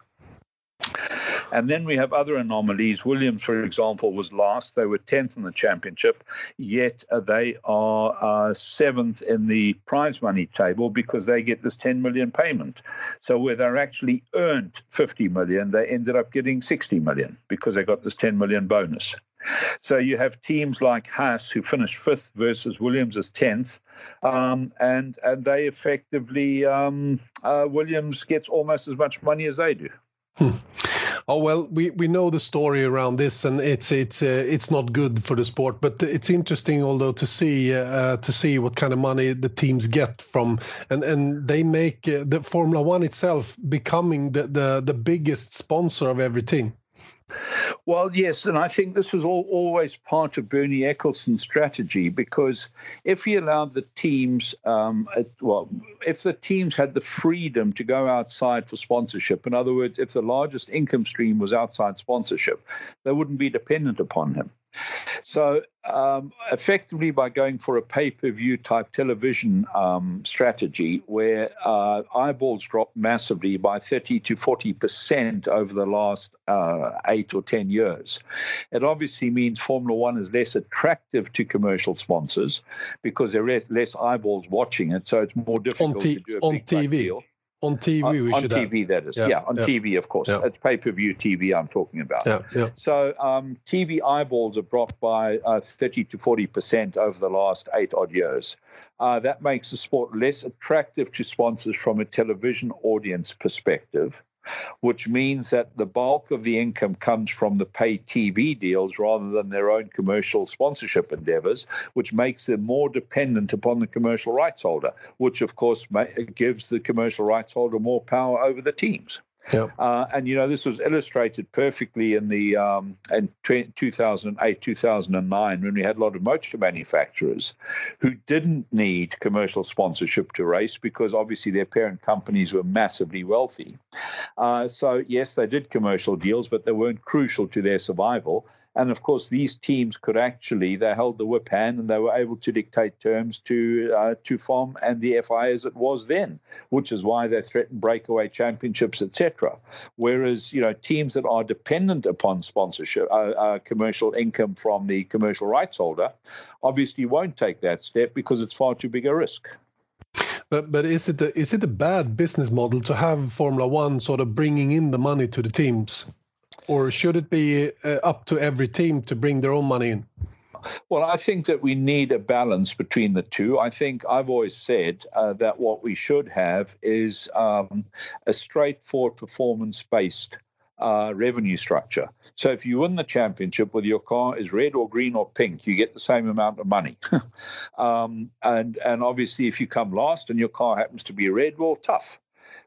And then we have other anomalies. Williams, for example, was last. They were 10th in the championship, yet uh, they are uh, seventh in the prize money table because they get this 10 million payment. So where they're actually earned 50 million, they ended up getting 60 million because they got this 10 million bonus. So you have teams like Haas who finished fifth versus Williams as tenth, um, and and they effectively um, uh, Williams gets almost as much money as they do. Hmm. Oh well, we, we know the story around this, and it's it's uh, it's not good for the sport. But it's interesting, although, to see uh, to see what kind of money the teams get from, and and they make uh, the Formula One itself becoming the, the the biggest sponsor of every team. Well, yes, and I think this was all, always part of Bernie Ecclestone's strategy because if he allowed the teams, um, well, if the teams had the freedom to go outside for sponsorship, in other words, if the largest income stream was outside sponsorship, they wouldn't be dependent upon him. So, um, effectively, by going for a pay per view type television um, strategy where uh, eyeballs dropped massively by 30 to 40% over the last uh, eight or 10 years, it obviously means Formula One is less attractive to commercial sponsors because there are less eyeballs watching it. So, it's more difficult on t- to do a on TV. deal On TV, on, should on TV, that is. Yeah, yeah on yeah. TV, of course. Yeah. It's pay per view TV I'm talking about. Yeah, yeah. So um, TV eyeballs have dropped by uh, 30 to 40% over the last eight odd years. Uh, that makes the sport less attractive to sponsors from a television audience perspective which means that the bulk of the income comes from the pay TV deals rather than their own commercial sponsorship endeavors, which makes them more dependent upon the commercial rights holder, which of course gives the commercial rights holder more power over the teams. Yep. [laughs] Uh, and you know this was illustrated perfectly in the um, in 2008 2009 when we had a lot of motor manufacturers who didn't need commercial sponsorship to race because obviously their parent companies were massively wealthy. Uh, so yes, they did commercial deals, but they weren't crucial to their survival. And of course, these teams could actually they held the whip hand and they were able to dictate terms to uh, to FOM and the FI as it was then, which is why they threatened breakaway championships, etc. Whereas you know teams that are dependent upon sponsorship, uh, uh, commercial income from the commercial rights holder, obviously won't take that step because it's far too big a risk. But but is it a, is it a bad business model to have Formula One sort of bringing in the money to the teams? Or should it be uh, up to every team to bring their own money in? Well, I think that we need a balance between the two. I think I've always said uh, that what we should have is um, a straightforward performance based uh, revenue structure. So if you win the championship, whether your car is red or green or pink, you get the same amount of money. um, and and obviously, if you come last and your car happens to be red, well, tough.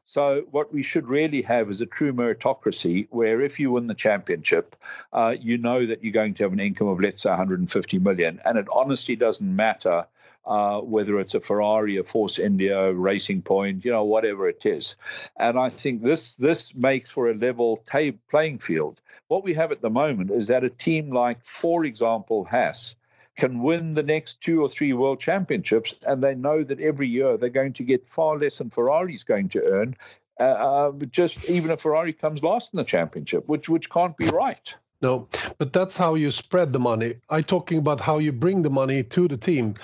So, what we should really have is a true meritocracy where if you win the championship, uh, you know that you're going to have an income of, let's say, 150 million. And it honestly doesn't matter uh, whether it's a Ferrari, a Force India, Racing Point, you know, whatever it is. And I think this this makes for a level playing field. What we have at the moment is that a team like, for example, Haas can win the next two or three world championships, and they know that every year they're going to get far less than Ferrari's going to earn. Uh, uh, just even if Ferrari comes last in the championship, which which can't be right. No, but that's how you spread the money. I'm talking about how you bring the money to the team.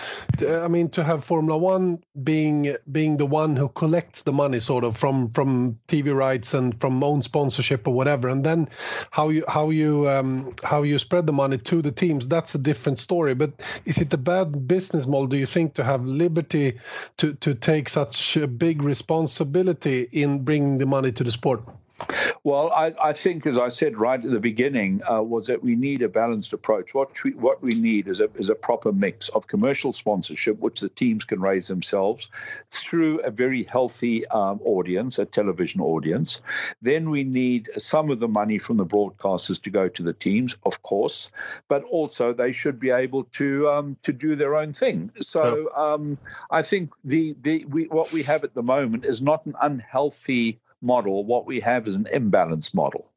I mean, to have Formula One being being the one who collects the money, sort of from from TV rights and from own sponsorship or whatever, and then how you how you um, how you spread the money to the teams. That's a different story. But is it a bad business model? Do you think to have liberty to to take such a big responsibility in bringing the money to the sport? Well, I, I, think, as I said right at the beginning, uh, was that we need a balanced approach. What we, what we need is a, is a proper mix of commercial sponsorship, which the teams can raise themselves through a very healthy um, audience, a television audience. Then we need some of the money from the broadcasters to go to the teams, of course, but also they should be able to um, to do their own thing. So um, I think the, the we, what we have at the moment is not an unhealthy model. What we have is an imbalance model.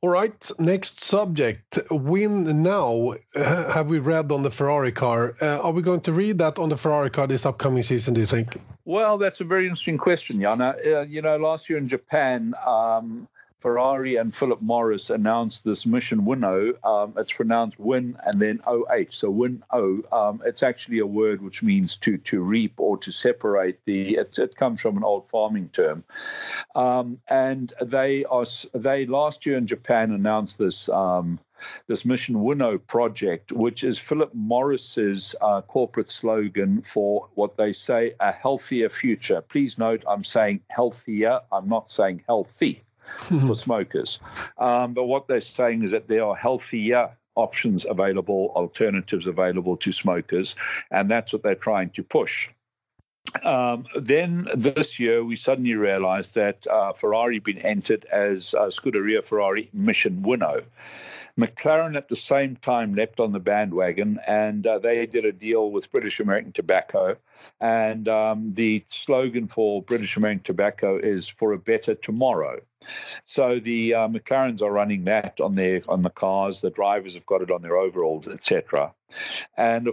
All right, next subject. Win now. Uh, have we read on the Ferrari car? Uh, are we going to read that on the Ferrari car this upcoming season, do you think? Well, that's a very interesting question, Jana. Uh, you know, last year in Japan, um, Ferrari and Philip Morris announced this mission Winnow. Um, it's pronounced Win and then OH. So Win O. Um, it's actually a word which means to to reap or to separate. The it, it comes from an old farming term. Um, and they are they last year in Japan announced this. Um, this Mission Winnow project, which is Philip Morris's uh, corporate slogan for what they say a healthier future. Please note, I'm saying healthier. I'm not saying healthy. [laughs] for smokers. Um, but what they're saying is that there are healthier options available, alternatives available to smokers, and that's what they're trying to push. Um, then this year, we suddenly realized that uh, Ferrari been entered as uh, Scuderia Ferrari Mission Winnow. McLaren at the same time leapt on the bandwagon and uh, they did a deal with British American Tobacco. And um, the slogan for British American Tobacco is for a better tomorrow. So the uh, McLarens are running that on their on the cars. The drivers have got it on their overalls, etc. And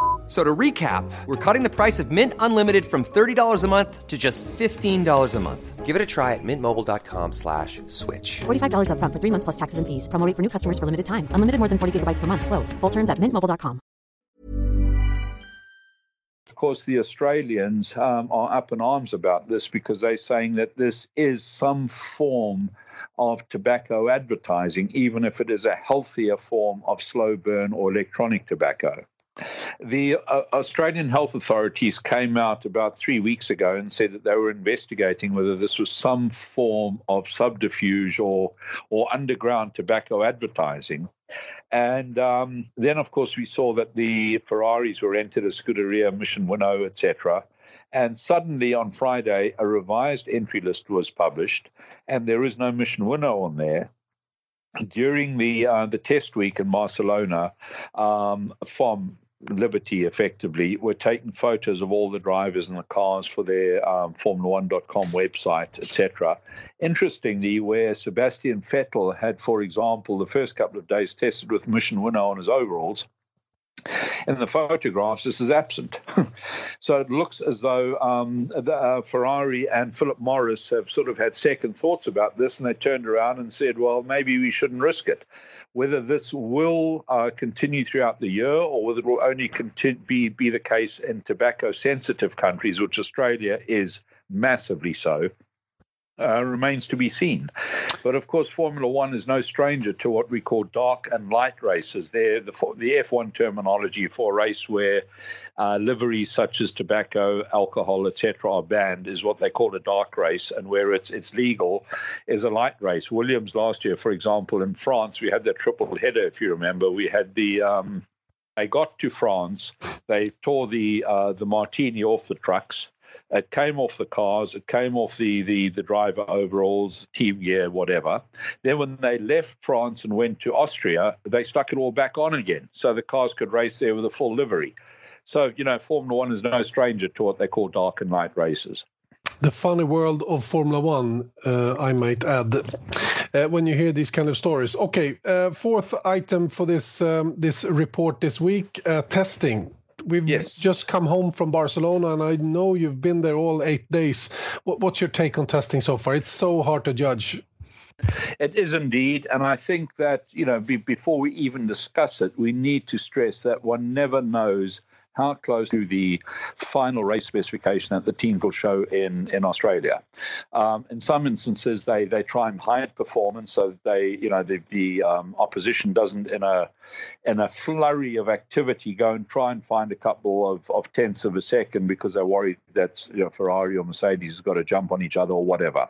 So to recap, we're cutting the price of Mint Unlimited from $30 a month to just $15 a month. Give it a try at mintmobile.com slash switch. $45 up front for three months plus taxes and fees. Promo for new customers for limited time. Unlimited more than 40 gigabytes per month. Slows. Full terms at mintmobile.com. Of course, the Australians um, are up in arms about this because they're saying that this is some form of tobacco advertising, even if it is a healthier form of slow burn or electronic tobacco. The uh, Australian health authorities came out about three weeks ago and said that they were investigating whether this was some form of subterfuge or or underground tobacco advertising. And um, then, of course, we saw that the Ferraris were entered as Scuderia, Mission Winnow, etc. And suddenly on Friday, a revised entry list was published, and there is no Mission Winnow on there during the uh, the test week in Barcelona um, from Liberty effectively were taking photos of all the drivers and the cars for their um, Formula1.com website, etc. Interestingly, where Sebastian Vettel had, for example, the first couple of days tested with Mission Winnow on his overalls, in the photographs, this is absent. [laughs] so it looks as though um, the, uh, Ferrari and Philip Morris have sort of had second thoughts about this, and they turned around and said, well, maybe we shouldn't risk it. Whether this will uh, continue throughout the year or whether it will only continue, be, be the case in tobacco sensitive countries, which Australia is massively so, uh, remains to be seen. But of course, Formula One is no stranger to what we call dark and light races. They're the, the F1 terminology for a race where uh, liveries such as tobacco, alcohol, etc., are banned is what they call a dark race, and where it's it's legal is a light race. Williams last year, for example, in France, we had that triple header. If you remember, we had the um, they got to France, they tore the uh, the martini off the trucks it came off the cars, it came off the, the, the driver overalls, team gear, whatever. Then when they left France and went to Austria, they stuck it all back on again so the cars could race there with a full livery. So, you know, Formula One is no stranger to what they call dark and light races. The funny world of Formula One, uh, I might add, uh, when you hear these kind of stories. Okay, uh, fourth item for this um, this report this week: uh, testing we've yes. just come home from Barcelona, and I know you've been there all eight days. What's your take on testing so far? It's so hard to judge. It is indeed, and I think that you know be, before we even discuss it, we need to stress that one never knows how close to the final race specification that the teams will show in, in Australia. Um, in some instances, they, they try and hide performance so they, you know, the, the um, opposition doesn't, in a in a flurry of activity, go and try and find a couple of, of tenths of a second because they're worried that you know, Ferrari or Mercedes has got to jump on each other or whatever.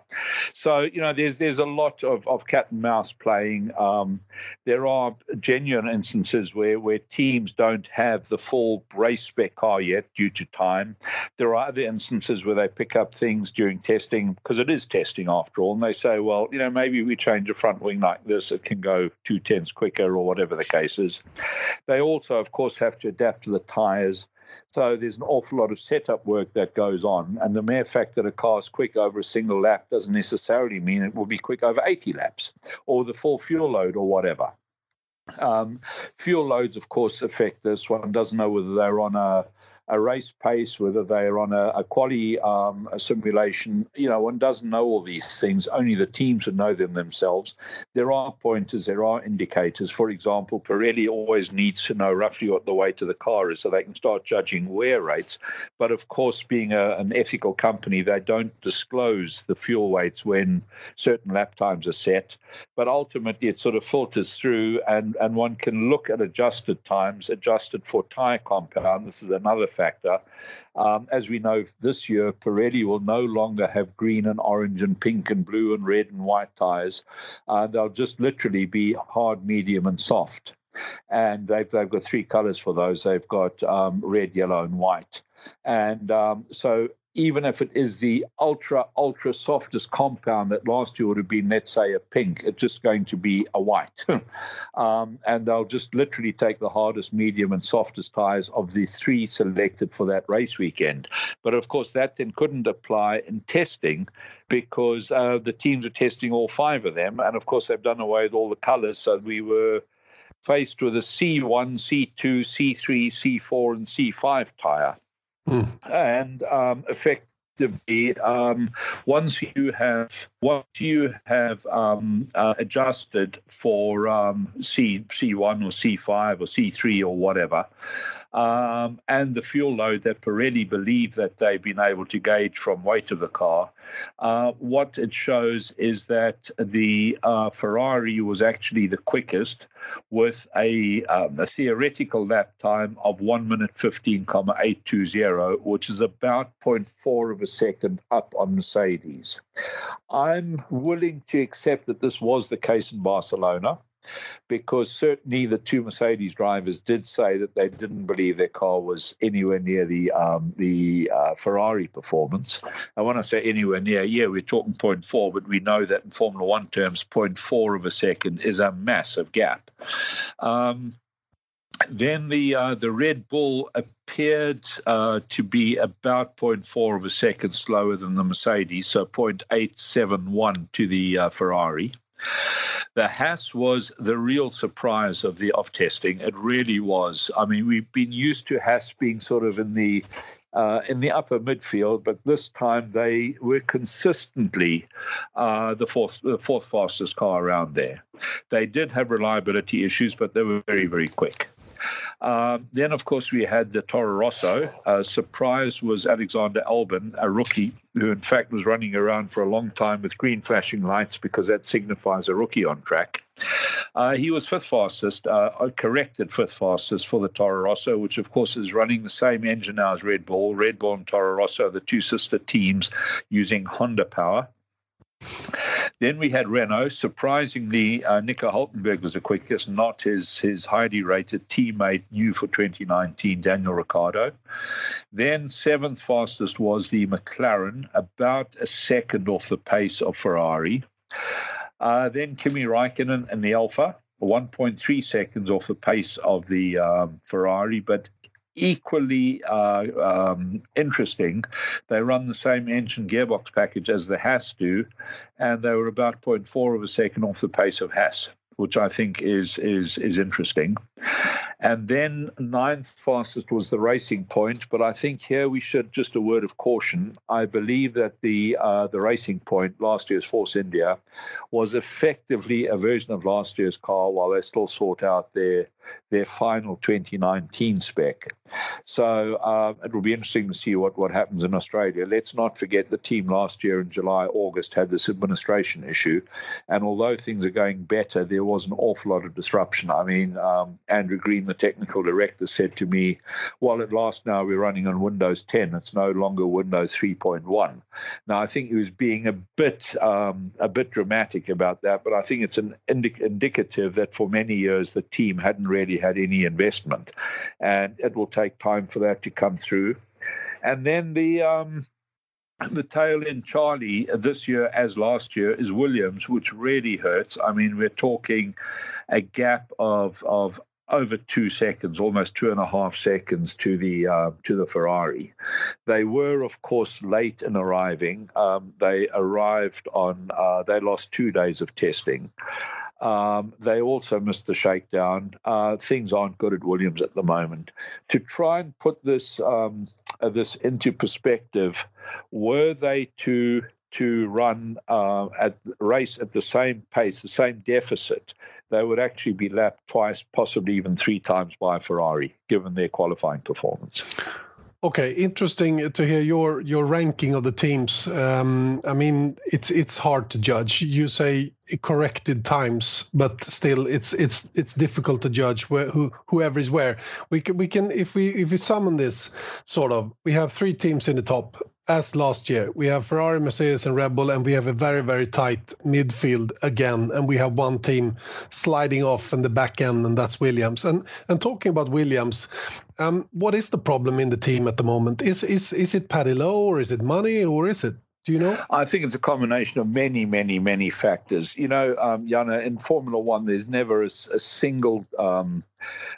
So you know, there's there's a lot of, of cat and mouse playing. Um, there are genuine instances where where teams don't have the full spec car yet due to time. There are other instances where they pick up things during testing because it is testing after all, and they say, well, you know, maybe we change a front wing like this, it can go two tenths quicker or whatever the case is. They also, of course, have to adapt to the tyres. So there's an awful lot of setup work that goes on. And the mere fact that a car is quick over a single lap doesn't necessarily mean it will be quick over 80 laps or the full fuel load or whatever. Um, fuel loads, of course, affect this. One doesn't know whether they're on a a race pace, whether they're on a, a quality um, a simulation. You know, one doesn't know all these things. Only the teams would know them themselves. There are pointers, there are indicators. For example, Pirelli always needs to know roughly what the weight of the car is so they can start judging wear rates. But of course, being a, an ethical company, they don't disclose the fuel weights when certain lap times are set. But ultimately, it sort of filters through, and, and one can look at adjusted times, adjusted for tire compound. This is another factor. Um, as we know this year, Pirelli will no longer have green and orange and pink and blue and red and white tires. Uh, they'll just literally be hard, medium, and soft. And they've, they've got three colors for those. They've got um, red, yellow, and white. And um, so even if it is the ultra, ultra softest compound that last year would have been, let's say, a pink, it's just going to be a white. [laughs] um, and they'll just literally take the hardest, medium, and softest tires of the three selected for that race weekend. But of course, that then couldn't apply in testing because uh, the teams are testing all five of them. And of course, they've done away with all the colors. So we were faced with a C1, C2, C3, C4, and C5 tire. Mm. And um, effectively um, once you have once you have um, uh, adjusted for um, C C1 or C5 or C3 or whatever, um, and the fuel load that Pirelli believe that they've been able to gauge from weight of the car, uh, what it shows is that the uh, Ferrari was actually the quickest with a, um, a theoretical lap time of 1 minute 15,820, which is about 0.4 of a second up on Mercedes. I'm willing to accept that this was the case in Barcelona because certainly the two Mercedes drivers did say that they didn't believe their car was anywhere near the um, the uh, Ferrari performance. And when I say anywhere near, yeah, we're talking 0.4, but we know that in Formula One terms, 0.4 of a second is a massive gap. Um, then the uh, the Red Bull appeared uh, to be about 0.4 of a second slower than the Mercedes, so 0.871 to the uh, Ferrari. The Haas was the real surprise of the off testing. It really was. I mean, we've been used to Haas being sort of in the uh, in the upper midfield, but this time they were consistently uh, the fourth the fourth fastest car around there. They did have reliability issues, but they were very very quick. Um, then, of course, we had the Toro Rosso. Uh, surprise was Alexander Albon, a rookie who, in fact, was running around for a long time with green flashing lights because that signifies a rookie on track. Uh, he was fifth fastest, uh, corrected fifth fastest for the Toro Rosso, which, of course, is running the same engine now as Red Bull. Red Bull and Toro Rosso, the two sister teams, using Honda power. Then we had Renault. Surprisingly, uh, Nico Hulkenberg was the quickest, not his, his highly rated teammate, new for 2019, Daniel Ricciardo. Then seventh fastest was the McLaren, about a second off the pace of Ferrari. Uh, then Kimi Raikkonen and the Alpha, 1.3 seconds off the pace of the um, Ferrari, but equally uh, um, interesting. They run the same engine gearbox package as the Haas do, and they were about 0.4 of a second off the pace of Haas, which I think is is is interesting. And then ninth fastest was the racing point, but I think here we should just a word of caution. I believe that the uh, the racing point last year's Force India was effectively a version of last year's car while they still sort out their their final 2019 spec. So uh, it will be interesting to see what, what happens in Australia. Let's not forget the team last year in July, August had this administration issue. And although things are going better, there was an awful lot of disruption. I mean, um, Andrew Green, the technical director, said to me, while at last now we're running on Windows 10, it's no longer Windows 3.1. Now, I think he was being a bit, um, a bit dramatic about that, but I think it's an indicative that for many years the team hadn't really had any investment. And it will take time for that to come through. And then the um, the tail in Charlie this year, as last year, is Williams, which really hurts. I mean, we're talking a gap of of over two seconds, almost two and a half seconds to the uh, to the Ferrari. They were, of course, late in arriving. Um, they arrived on. Uh, they lost two days of testing. Um, they also missed the shakedown. Uh, things aren't good at Williams at the moment. To try and put this um, uh, this into perspective, were they to to run uh, at race at the same pace, the same deficit, they would actually be lapped twice, possibly even three times by Ferrari, given their qualifying performance. Okay, interesting to hear your your ranking of the teams. Um, I mean, it's it's hard to judge. You say corrected times, but still, it's it's it's difficult to judge where, who whoever is where. We can we can if we if we summon this sort of, we have three teams in the top as last year. We have Ferrari, Mercedes, and Red Bull, and we have a very, very tight midfield again. And we have one team sliding off in the back end, and that's Williams. And and talking about Williams, um, what is the problem in the team at the moment? Is is is it Paddy Lowe or is it money or is it? Do you know? I think it's a combination of many, many, many factors. You know, um, Jana, in Formula One, there's never a, a single um,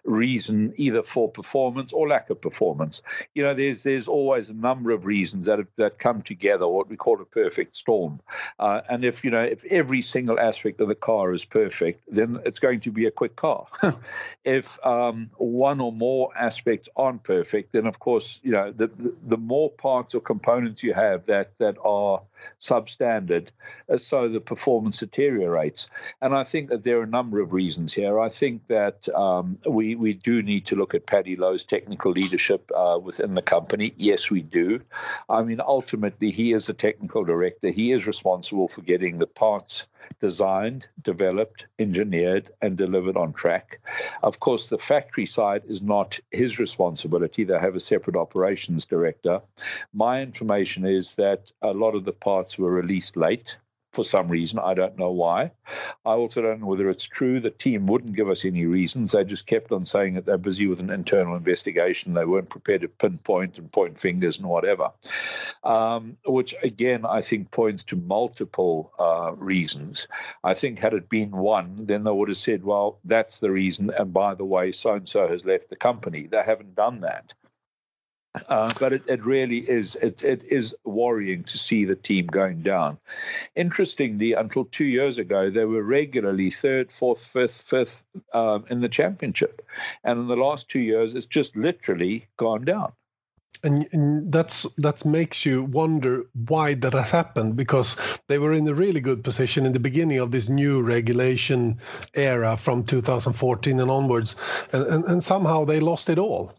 reason either for performance or lack of performance. You know, there's there's always a number of reasons that have, that come together, what we call a perfect storm. Uh, and if you know if every single aspect of the car is perfect, then it's going to be a quick car. [laughs] if um, one or more aspects aren't perfect, then of course you know the the more parts or components you have that that are substandard, uh, so the performance deteriorates. And I think that there are a number of reasons here. I think that um, we we do need to look at Paddy Lowe's technical leadership uh, within the company. Yes, we do. I mean, ultimately, he is a technical director. He is responsible for getting the parts designed, developed, engineered, and delivered on track. Of course, the factory side is not his responsibility. They have a separate operations director. My information is that a lot of the parts were released late for some reason. I don't know why. I also don't know whether it's true. The team wouldn't give us any reasons. They just kept on saying that they're busy with an internal investigation. They weren't prepared to pinpoint and point fingers and whatever, um, which again, I think points to multiple uh, reasons. I think had it been one, then they would have said, well, that's the reason. And by the way, so and so has left the company. They haven't done that. Uh, but it, it really is it, it is worrying to see the team going down. Interestingly, until two years ago, they were regularly third, fourth, fifth, fifth um, in the championship, and in the last two years, it's just literally gone down. And, and, that's that makes you wonder why that has happened because they were in a really good position in the beginning of this new regulation era from 2014 and onwards and, and, and somehow they lost it all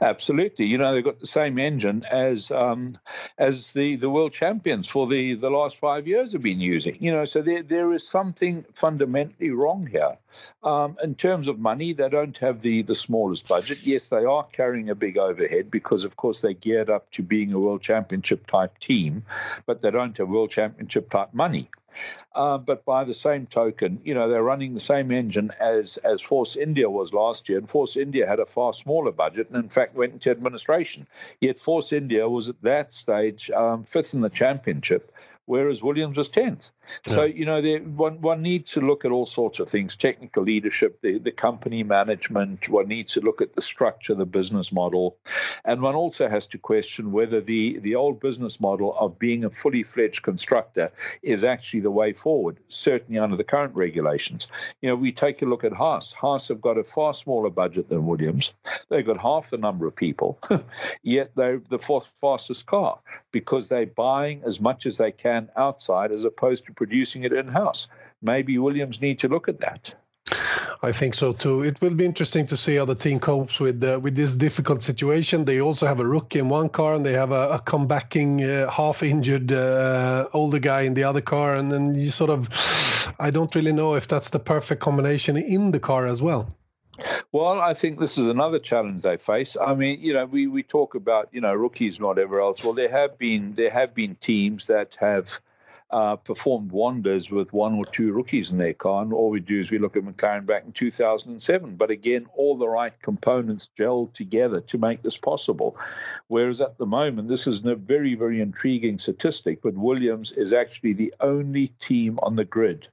Absolutely. You know, they've got the same engine as um, as the, the world champions for the, the last five years have been using. You know, so there there is something fundamentally wrong here. Um, in terms of money, they don't have the, the smallest budget. Yes, they are carrying a big overhead because, of course, they're geared up to being a world championship type team, but they don't have world championship type money. Uh, but by the same token, you know, they're running the same engine as as Force India was last year, and Force India had a far smaller budget, and in fact went into administration. Yet Force India was at that stage um, fifth in the championship, whereas Williams was tenth. Yeah. So you know, there, one one needs to look at all sorts of things: technical leadership, the the company management. One needs to look at the structure, the business model, and one also has to question whether the the old business model of being a fully fledged constructor is actually the way forward. Certainly under the current regulations. You know, we take a look at Haas. Haas have got a far smaller budget than Williams. They've got half the number of people, [laughs] yet they're the fourth fastest car because they're buying as much as they can outside as opposed to producing it in house. Maybe Williams need to look at that. I think so too. It will be interesting to see how the team copes with uh, with this difficult situation. They also have a rookie in one car, and they have a, a comebacking, uh, half-injured uh, older guy in the other car, and then you sort of, I don't really know if that's the perfect combination in the car as well. Well, I think this is another challenge they face. I mean, you know, we, we talk about you know rookies and whatever else. Well, there have been there have been teams that have uh, performed wonders with one or two rookies in their car. And all we do is we look at McLaren back in 2007. But again, all the right components gelled together to make this possible. Whereas at the moment, this is a very, very intriguing statistic, but Williams is actually the only team on the grid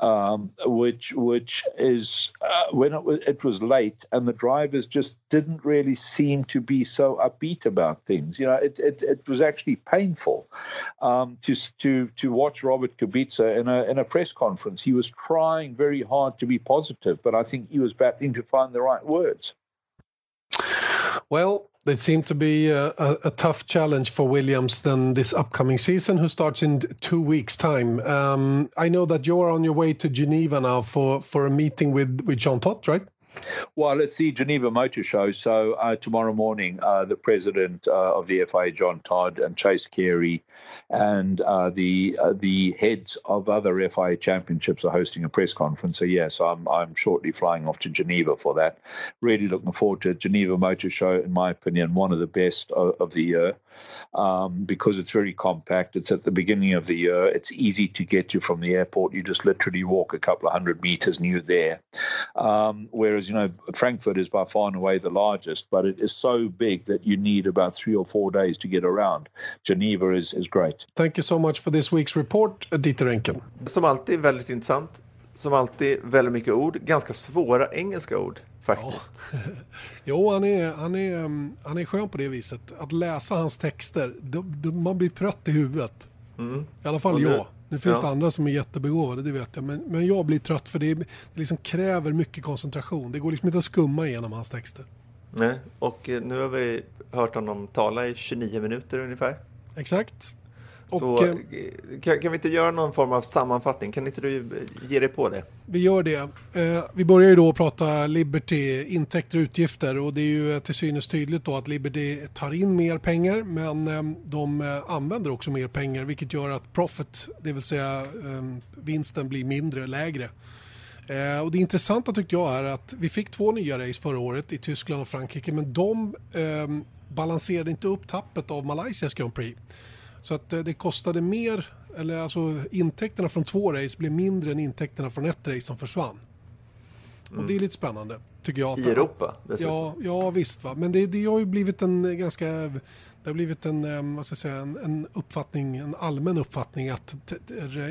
um, which which is uh, when it was, it was late and the drivers just didn't really seem to be so upbeat about things. You know, it it, it was actually painful um, to to to watch Robert Kubica in a in a press conference. He was trying very hard to be positive, but I think he was battling to find the right words. Well, it seemed to be a, a, a, tough challenge for Williams then this upcoming season, who starts in two weeks' time. Um, I know that you're on your way to Geneva now for, for a meeting with, with Jean Todt, right? Well, it's the Geneva Motor Show. So uh, tomorrow morning, uh, the president uh, of the FIA, John Todd, and Chase Carey, and uh, the uh, the heads of other FIA championships are hosting a press conference. So yes, I'm I'm shortly flying off to Geneva for that. Really looking forward to Geneva Motor Show. In my opinion, one of the best of, of the year um, because it's very compact. It's at the beginning of the year. It's easy to get to from the airport. You just literally walk a couple of hundred meters and you're there. Um, whereas, you know, Frankfurt is by far and away the largest, but it is so big that you need about three or four days to get around. Geneva is, is great. Thank you so much for this week's report, Dieter Enken. Som alltid väldigt intressant. Som alltid väldigt mycket ord. Ganska svåra engelska ord. faktiskt. Ja. [laughs] jo, han är, han, är, um, han är skön på det viset. Att läsa hans texter, då, då man blir trött i huvudet. Mm. I alla fall jag. Nu finns ja. det andra som är jättebegåvade, det vet jag. Men, men jag blir trött för det, det liksom kräver mycket koncentration. Det går liksom inte att skumma igenom hans texter. Nej, och eh, nu har vi hört honom tala i 29 minuter ungefär. Exakt. Och, så eh, kan, kan, vi inte göra någon form av sammanfattning? Kan inte du ge dig på det? Vi gör det. Eh, vi börjar ju då prata Liberty, intäkter och utgifter och det är ju till synes tydligt då att Liberty tar in mer pengar men eh, de eh, använder också mer pengar vilket gör att profit, det vill säga eh, vinsten blir mindre, lägre. Eh, och det intressanta tycker jag är att vi fick två nya race förra året i Tyskland och Frankrike men de balanserade inte upp tappet av Malaysias Grand Prix. Så att eh, det kostade mer, eller alltså intäkterna från två race blev mindre än intäkterna från ett race som försvann. Mm. Och det är lite spännande, tycker jag. I Europa dessutom. Ja, ja visst. Va? Men det, det har ju blivit en ganska, det har blivit en, eh, vad ska jag säga, en, en uppfattning, en allmän uppfattning att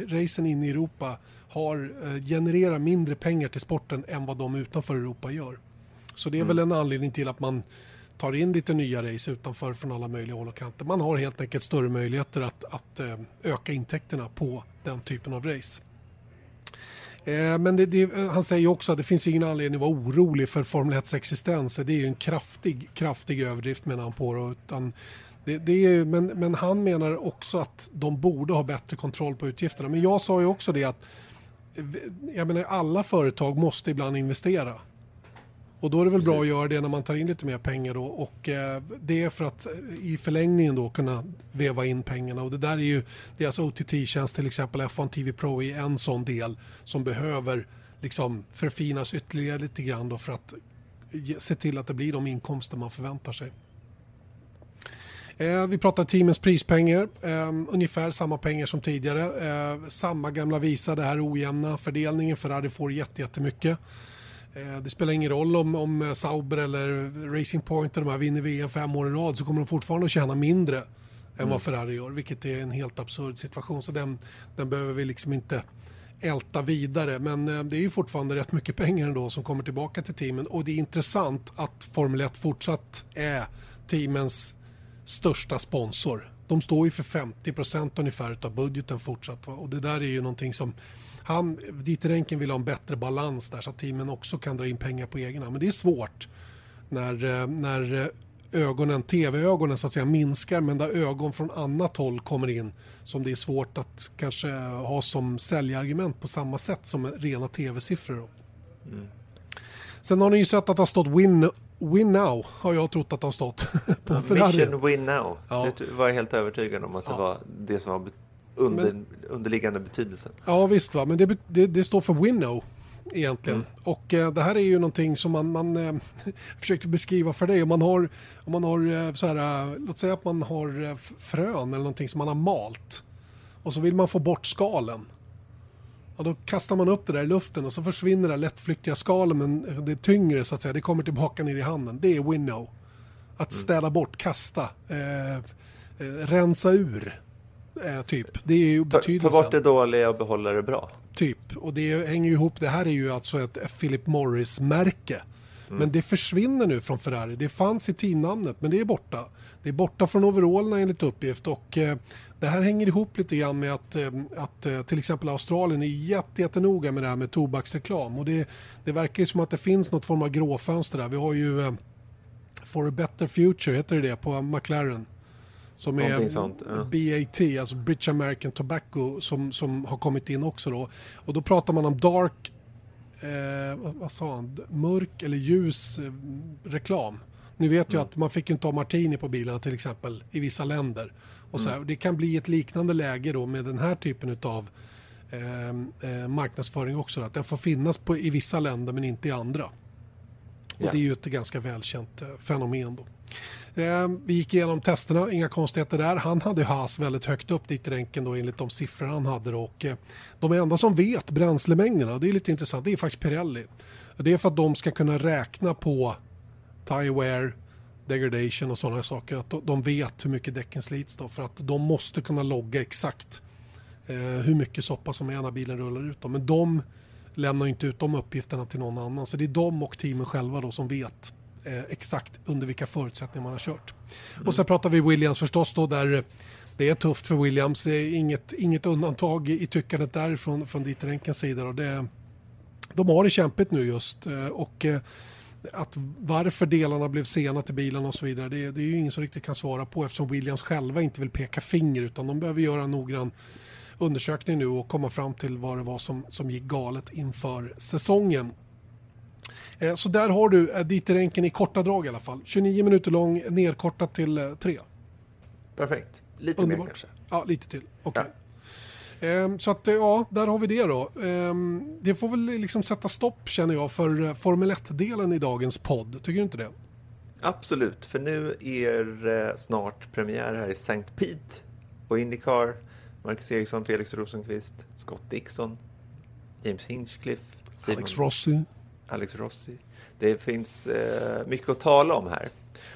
racen in i Europa har, eh, genererar mindre pengar till sporten än vad de utanför Europa gör. Så det är mm. väl en anledning till att man tar in lite nya race utanför från alla möjliga håll och kanter. Man har helt enkelt större möjligheter att, att eh, öka intäkterna på den typen av race. Eh, men det, det, eh, han säger också att det finns ingen anledning att vara orolig för Formel 1 existens. Det är ju en kraftig, kraftig överdrift menar han på. Utan det, det är, men, men han menar också att de borde ha bättre kontroll på utgifterna. Men jag sa ju också det att jag menar, alla företag måste ibland investera. Och då är det väl Precis. bra att göra det när man tar in lite mer pengar då och eh, det är för att i förlängningen då kunna veva in pengarna och det där är ju deras OTT-tjänst till exempel F1 TV Pro är en sån del som behöver liksom förfinas ytterligare lite grann då för att se till att det blir de inkomster man förväntar sig. Eh, vi pratar teamens prispengar, eh, ungefär samma pengar som tidigare. Samma gamla visa, det här ojämna fördelningen. Ferrari får jättemycket. Eh, det spelar ingen roll om, om Sauber eller Racing Point de här vinner VM fem år i rad så kommer de fortfarande att tjäna mindre mm. än vad Ferrari gör, vilket är en helt absurd situation. Så den, den behöver vi liksom inte älta vidare. Men eh, det är ju fortfarande rätt mycket pengar ändå som kommer tillbaka till teamen och det är intressant att Formel 1 fortsatt är teamens största sponsor. De står ju för 50 procent ungefär av budgeten fortsatt och det där är ju någonting som han, Dieter Renken vill ha en bättre balans där så att teamen också kan dra in pengar på egen hand. Men det är svårt när, eh, när eh, ögonen, tv-ögonen så att säga minskar men där ögon från annat håll kommer in som det är svårt att kanske ha som säljargument på samma sätt som rena tv-siffror. Mm. Sen har ni ju sett att det har stått win, win now, har jag trott att det har stått. [laughs] på ja, Mission win now. Ja. Det var jag helt övertygad om att det var det som var under, men, underliggande betydelsen. Ja visst, va? men det, det, det står för winnow egentligen. Mm. Och eh, det här är ju någonting som man, man eh, [laughs] försökte beskriva för dig. Om man har, om man har eh, så här, eh, låt säga att man har eh, frön eller någonting som man har malt och så vill man få bort skalen. Och då kastar man upp det där i luften och så försvinner det lättflyktiga skalen men det tyngre så att säga, det kommer tillbaka ner i handen. Det är winnow. Att mm. städa bort, kasta, eh, rensa ur eh, typ. Det är ju ta, ta bort det dåliga och behålla det bra. Typ, och det hänger ju ihop. Det här är ju alltså ett Philip Morris-märke. Mm. Men det försvinner nu från Ferrari. Det fanns i teamnamnet, men det är borta. Det är borta från overallerna enligt uppgift och eh, det här hänger ihop lite grann med att, eh, att eh, till exempel Australien är jätte, jättenoga med det här med tobaksreklam och det, det verkar ju som att det finns något form av gråfönster där. Vi har ju eh, For a better future, heter det det, på McLaren. Som är sånt, ja. BAT, alltså British American Tobacco, som, som har kommit in också då. Och då pratar man om dark, eh, vad, vad, sa han, mörk eller ljus eh, reklam. Ni vet ju mm. att man fick inte ha martini på bilarna till exempel i vissa länder. Och så här, mm. Det kan bli ett liknande läge då med den här typen av eh, eh, marknadsföring också. Att den får finnas på, i vissa länder men inte i andra. Och yeah. det är ju ett ganska välkänt eh, fenomen då. Eh, vi gick igenom testerna, inga konstigheter där. Han hade Haas väldigt högt upp dit i ränken då enligt de siffror han hade. Då. Och eh, de enda som vet bränslemängderna, det är lite intressant, det är faktiskt Pirelli. Det är för att de ska kunna räkna på tire wear, degradation och sådana saker. Att de vet hur mycket däcken slits då för att de måste kunna logga exakt eh, hur mycket soppa som är när bilen rullar ut. Då. Men de lämnar inte ut de uppgifterna till någon annan. Så det är de och teamen själva då som vet eh, exakt under vilka förutsättningar man har kört. Mm. Och sen pratar vi Williams förstås då där det är tufft för Williams. Det är inget, inget undantag i tyckandet därifrån från Dieter Enkens sida. Och det, de har det kämpigt nu just. Eh, och eh, att varför delarna blev sena till bilarna och så vidare det, det, är ju ingen som riktigt kan svara på eftersom Williams själva inte vill peka finger utan de behöver göra en noggrann undersökning nu och komma fram till vad det var som, som gick galet inför säsongen. Eh, så där har du Dieter Enken i korta drag i alla fall. 29 minuter lång, nerkortat till 3. Perfekt. Lite Underbart. mer kanske? Ja, lite till. Okay. Ja. Ehm, så att ja, där har vi det då. Ehm, det får väl liksom sätta stopp känner jag för eh, Formel 1-delen i dagens podd. Tycker du inte det? Absolut, för nu är eh, snart premiär här i St. Pete på Indycar. Marcus Eriksson, Felix Rosenqvist, Scott Dixon, James Hinchcliffe, Simon, Alex Rossi. Alex Rossi. Det finns eh, mycket att tala om här.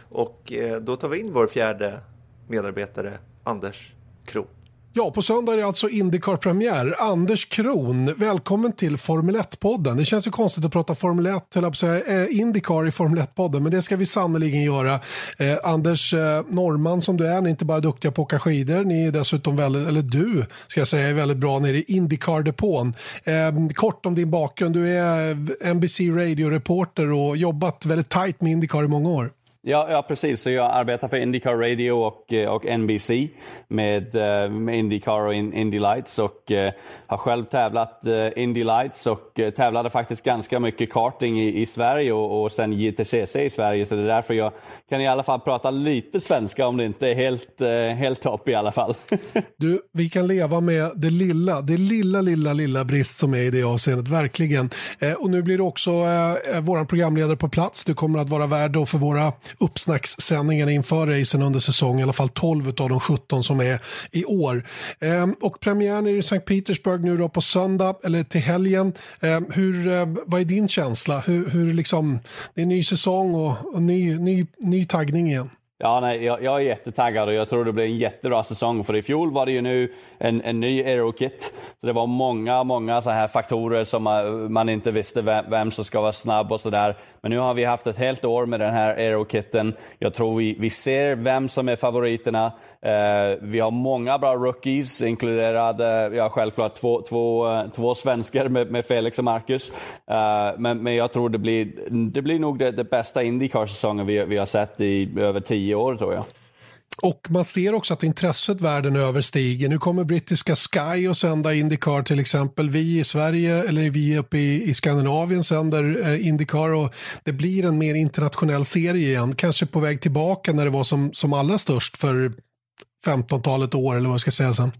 Och eh, då tar vi in vår fjärde medarbetare, Anders Krook. Ja, på söndag är det alltså Indycar-premiär. Anders Kron, välkommen till Formel 1-podden. Det känns ju konstigt att prata Formel 1, eller säga, eh, Indycar i Formel 1-podden, men det ska vi sannoliken göra. Eh, Anders, eh, norrman som du är, ni är inte bara duktiga på att åka skidor, ni är dessutom väldigt, eller du ska jag säga, är väldigt bra nere i Indycar-depån. Eh, kort om din bakgrund, du är eh, NBC Radio-reporter och jobbat väldigt tajt med Indycar i många år. Ja, ja, precis. Så jag arbetar för Indycar Radio och, eh, och NBC med, eh, med Indycar och Indy Lights och eh, har själv tävlat Indy Lights och tävlade faktiskt ganska mycket karting i, i Sverige och, och sen JTCC i Sverige. Så det är därför jag kan i alla fall prata lite svenska om det inte är helt, helt topp i alla fall. [laughs] du, vi kan leva med det lilla, det lilla, lilla, lilla brist som är i det avseendet, verkligen. och nu blir du också eh, vår programledare på plats. Du kommer att vara värd för våra uppsnackssändningarna inför racen under säsongen, i alla fall 12 av de 17 som är i år. Ehm, och premiären är i Sankt Petersburg nu då på söndag, eller till helgen. Ehm, hur, eh, vad är din känsla? Hur, hur liksom, det är ny säsong och, och ny, ny, ny taggning igen. Ja, nej, jag, jag, är jättetaggad och jag tror det blir en jättebra säsong. För i fjol var det ju nu en, en ny aerokit. Så det var många, många så här faktorer som man inte visste vem, vem som ska vara snabb och sådär. Men nu har vi haft ett helt år med den här aerokitten. Jag tror vi, vi ser vem som är favoriterna. Eh, vi har många bra rookies, inkluderade ja, självklart två, två, eh, två svenskar med, med Felix och Marcus. Eh, men, men jag tror det blir, det blir nog det, det bästa Indycar-säsongen vi, vi har sett i över tio tio år tror jag. Och man ser också att intresset världen över stiger. Nu kommer brittiska Sky och sända Indycar till exempel. Vi i Sverige, eller vi uppe i, i Skandinavien sänder eh, Indycar och det blir en mer internationell serie igen. Kanske på väg tillbaka när det var som, som allra störst för 15-talet år eller vad jag ska säga sen.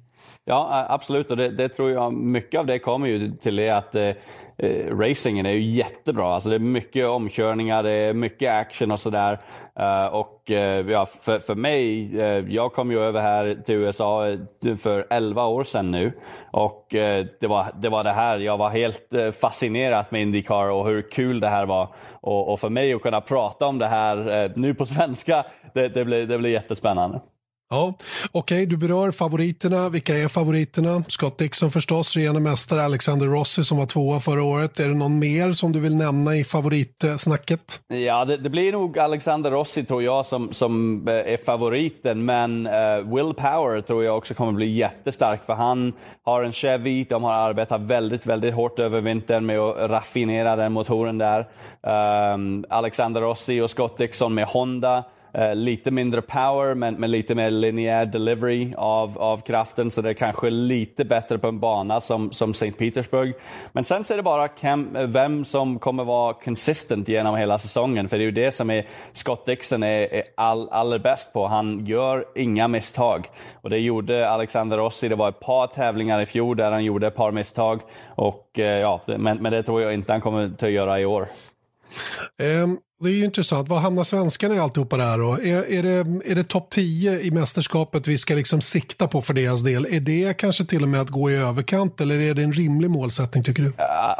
Ja, absolut. Och det, det, tror jag, mycket av det kommer ju till det att eh, eh, racingen är ju jättebra. Alltså det är mycket omkörningar, det är mycket action och sådär. Uh, och uh, ja, för, för mig, uh, jag kom ju över här till USA för 11 år sedan nu. Och det, var, det var det här, jag var helt fascinerad med Indycar och hur kul det här var. Och, och för mig att kunna prata om det här nu på svenska, det, det, blir, det blir jättespännande. Ja, Okej, okay, du berör favoriterna. Vilka är favoriterna? Scott Dixon förstås, regerande mästare. Alexander Rossi som var tvåa förra året. Är det någon mer som du vill nämna i favoritsnacket? Ja, det, det blir nog Alexander Rossi tror jag som, som eh, är favoriten. Men uh, Will Power tror jag också kommer bli jättestark för han har en Chevy. De har arbetat väldigt, väldigt hårt över vintern med att raffinera den motoren där. Um, Alexander Rossi och Scott Dixon med Honda. Uh, lite mindre power men, men lite mer linjär delivery av, av kraften så det är kanske lite bättre på en bana som, som St. Petersburg. Men sen så är det bara vem som kommer vara consistent genom hela säsongen för det är ju det som är Scott Dixon är, är all, allra bäst på. Han gör inga misstag och det gjorde Alexander Rossi. Det var ett par tävlingar i fjol där han gjorde ett par misstag och uh, ja, men, men det tror jag inte han kommer att göra i år. Um, det är ju intressant. Var hamnar svenskarna i alltihopa det här då? Är, är det, är det topp 10 i mästerskapet vi ska liksom sikta på för deras del? Är det kanske till och med att gå i överkant eller är det en rimlig målsättning tycker du?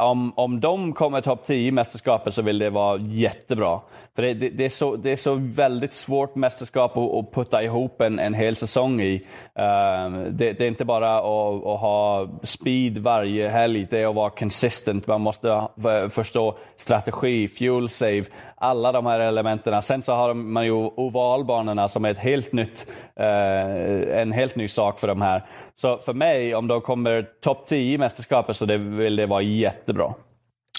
Om, om de kommer topp 10 i mästerskapet så vill det vara jättebra. För det, det, det, är, så, det är så väldigt svårt mästerskap att, att putta ihop en, en hel säsong i. Uh, det, det, är inte bara att, att, ha speed varje helg, det är att vara consistent. Man måste förstå strategi, fuel save, alla de här elementen. Sen så har man ju ovalbanorna som är ett helt nytt, uh, en helt ny sak för de här. Så för mig, om de kommer topp 10 i mästerskapet så det vill det vara jättebra.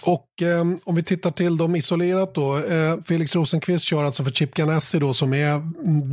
Och eh, om vi tittar till dem isolerat då. Eh, Felix Rosenqvist kör alltså för Chip Ganassi då som är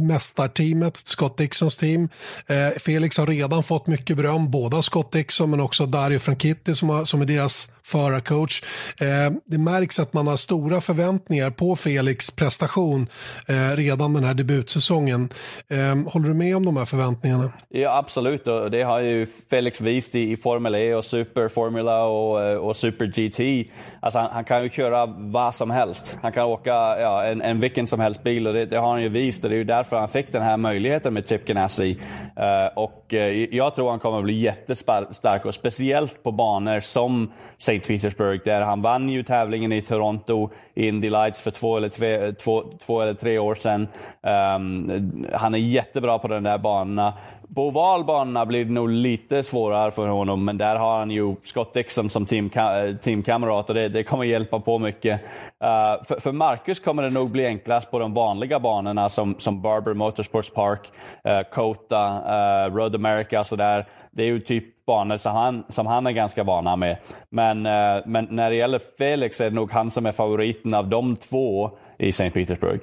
mästarteamet, Scott Dixons team. Eh, Felix har redan fått mycket beröm, både av Scott Dixon men också Dario Franchitti som, som är deras förarcoach. Eh, det märks att man har stora förväntningar på Felix prestation eh, redan den här debutsäsongen. Eh, håller du med om de här förväntningarna? Ja, absolut. Det har ju Felix visat i, Formel E och Super Formula och, eh, och Super GT. Alltså han, han, kan ju köra vad som helst. Han kan åka ja, en, en vilken som helst bil och det, det har han ju visat. Det är ju därför han fick den här möjligheten med Chip Ganassi. Uh, och uh, jag tror han kommer bli jättestark och speciellt på banor som St. Petersburg där han vann ju tävlingen i Toronto Indy Lights för två eller, tre, två, två eller tre år sedan. Um, han är jättebra på de där banorna. På ovalbanorna blir det nog lite svårare för honom, men där har han ju Scott Dixon som eh, teamkamrat och det, det kommer hjälpa på mycket. Uh, för, för, Marcus kommer det nog bli enklast på de vanliga banorna som, som Barber Motorsports Park, uh, Kota, uh, Road America och sådär. Det är ju typ banor som han, som han är ganska vana med. Men, men när det gäller Felix är det nog han som är favoriten av de två i St. Petersburg.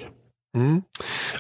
Mm.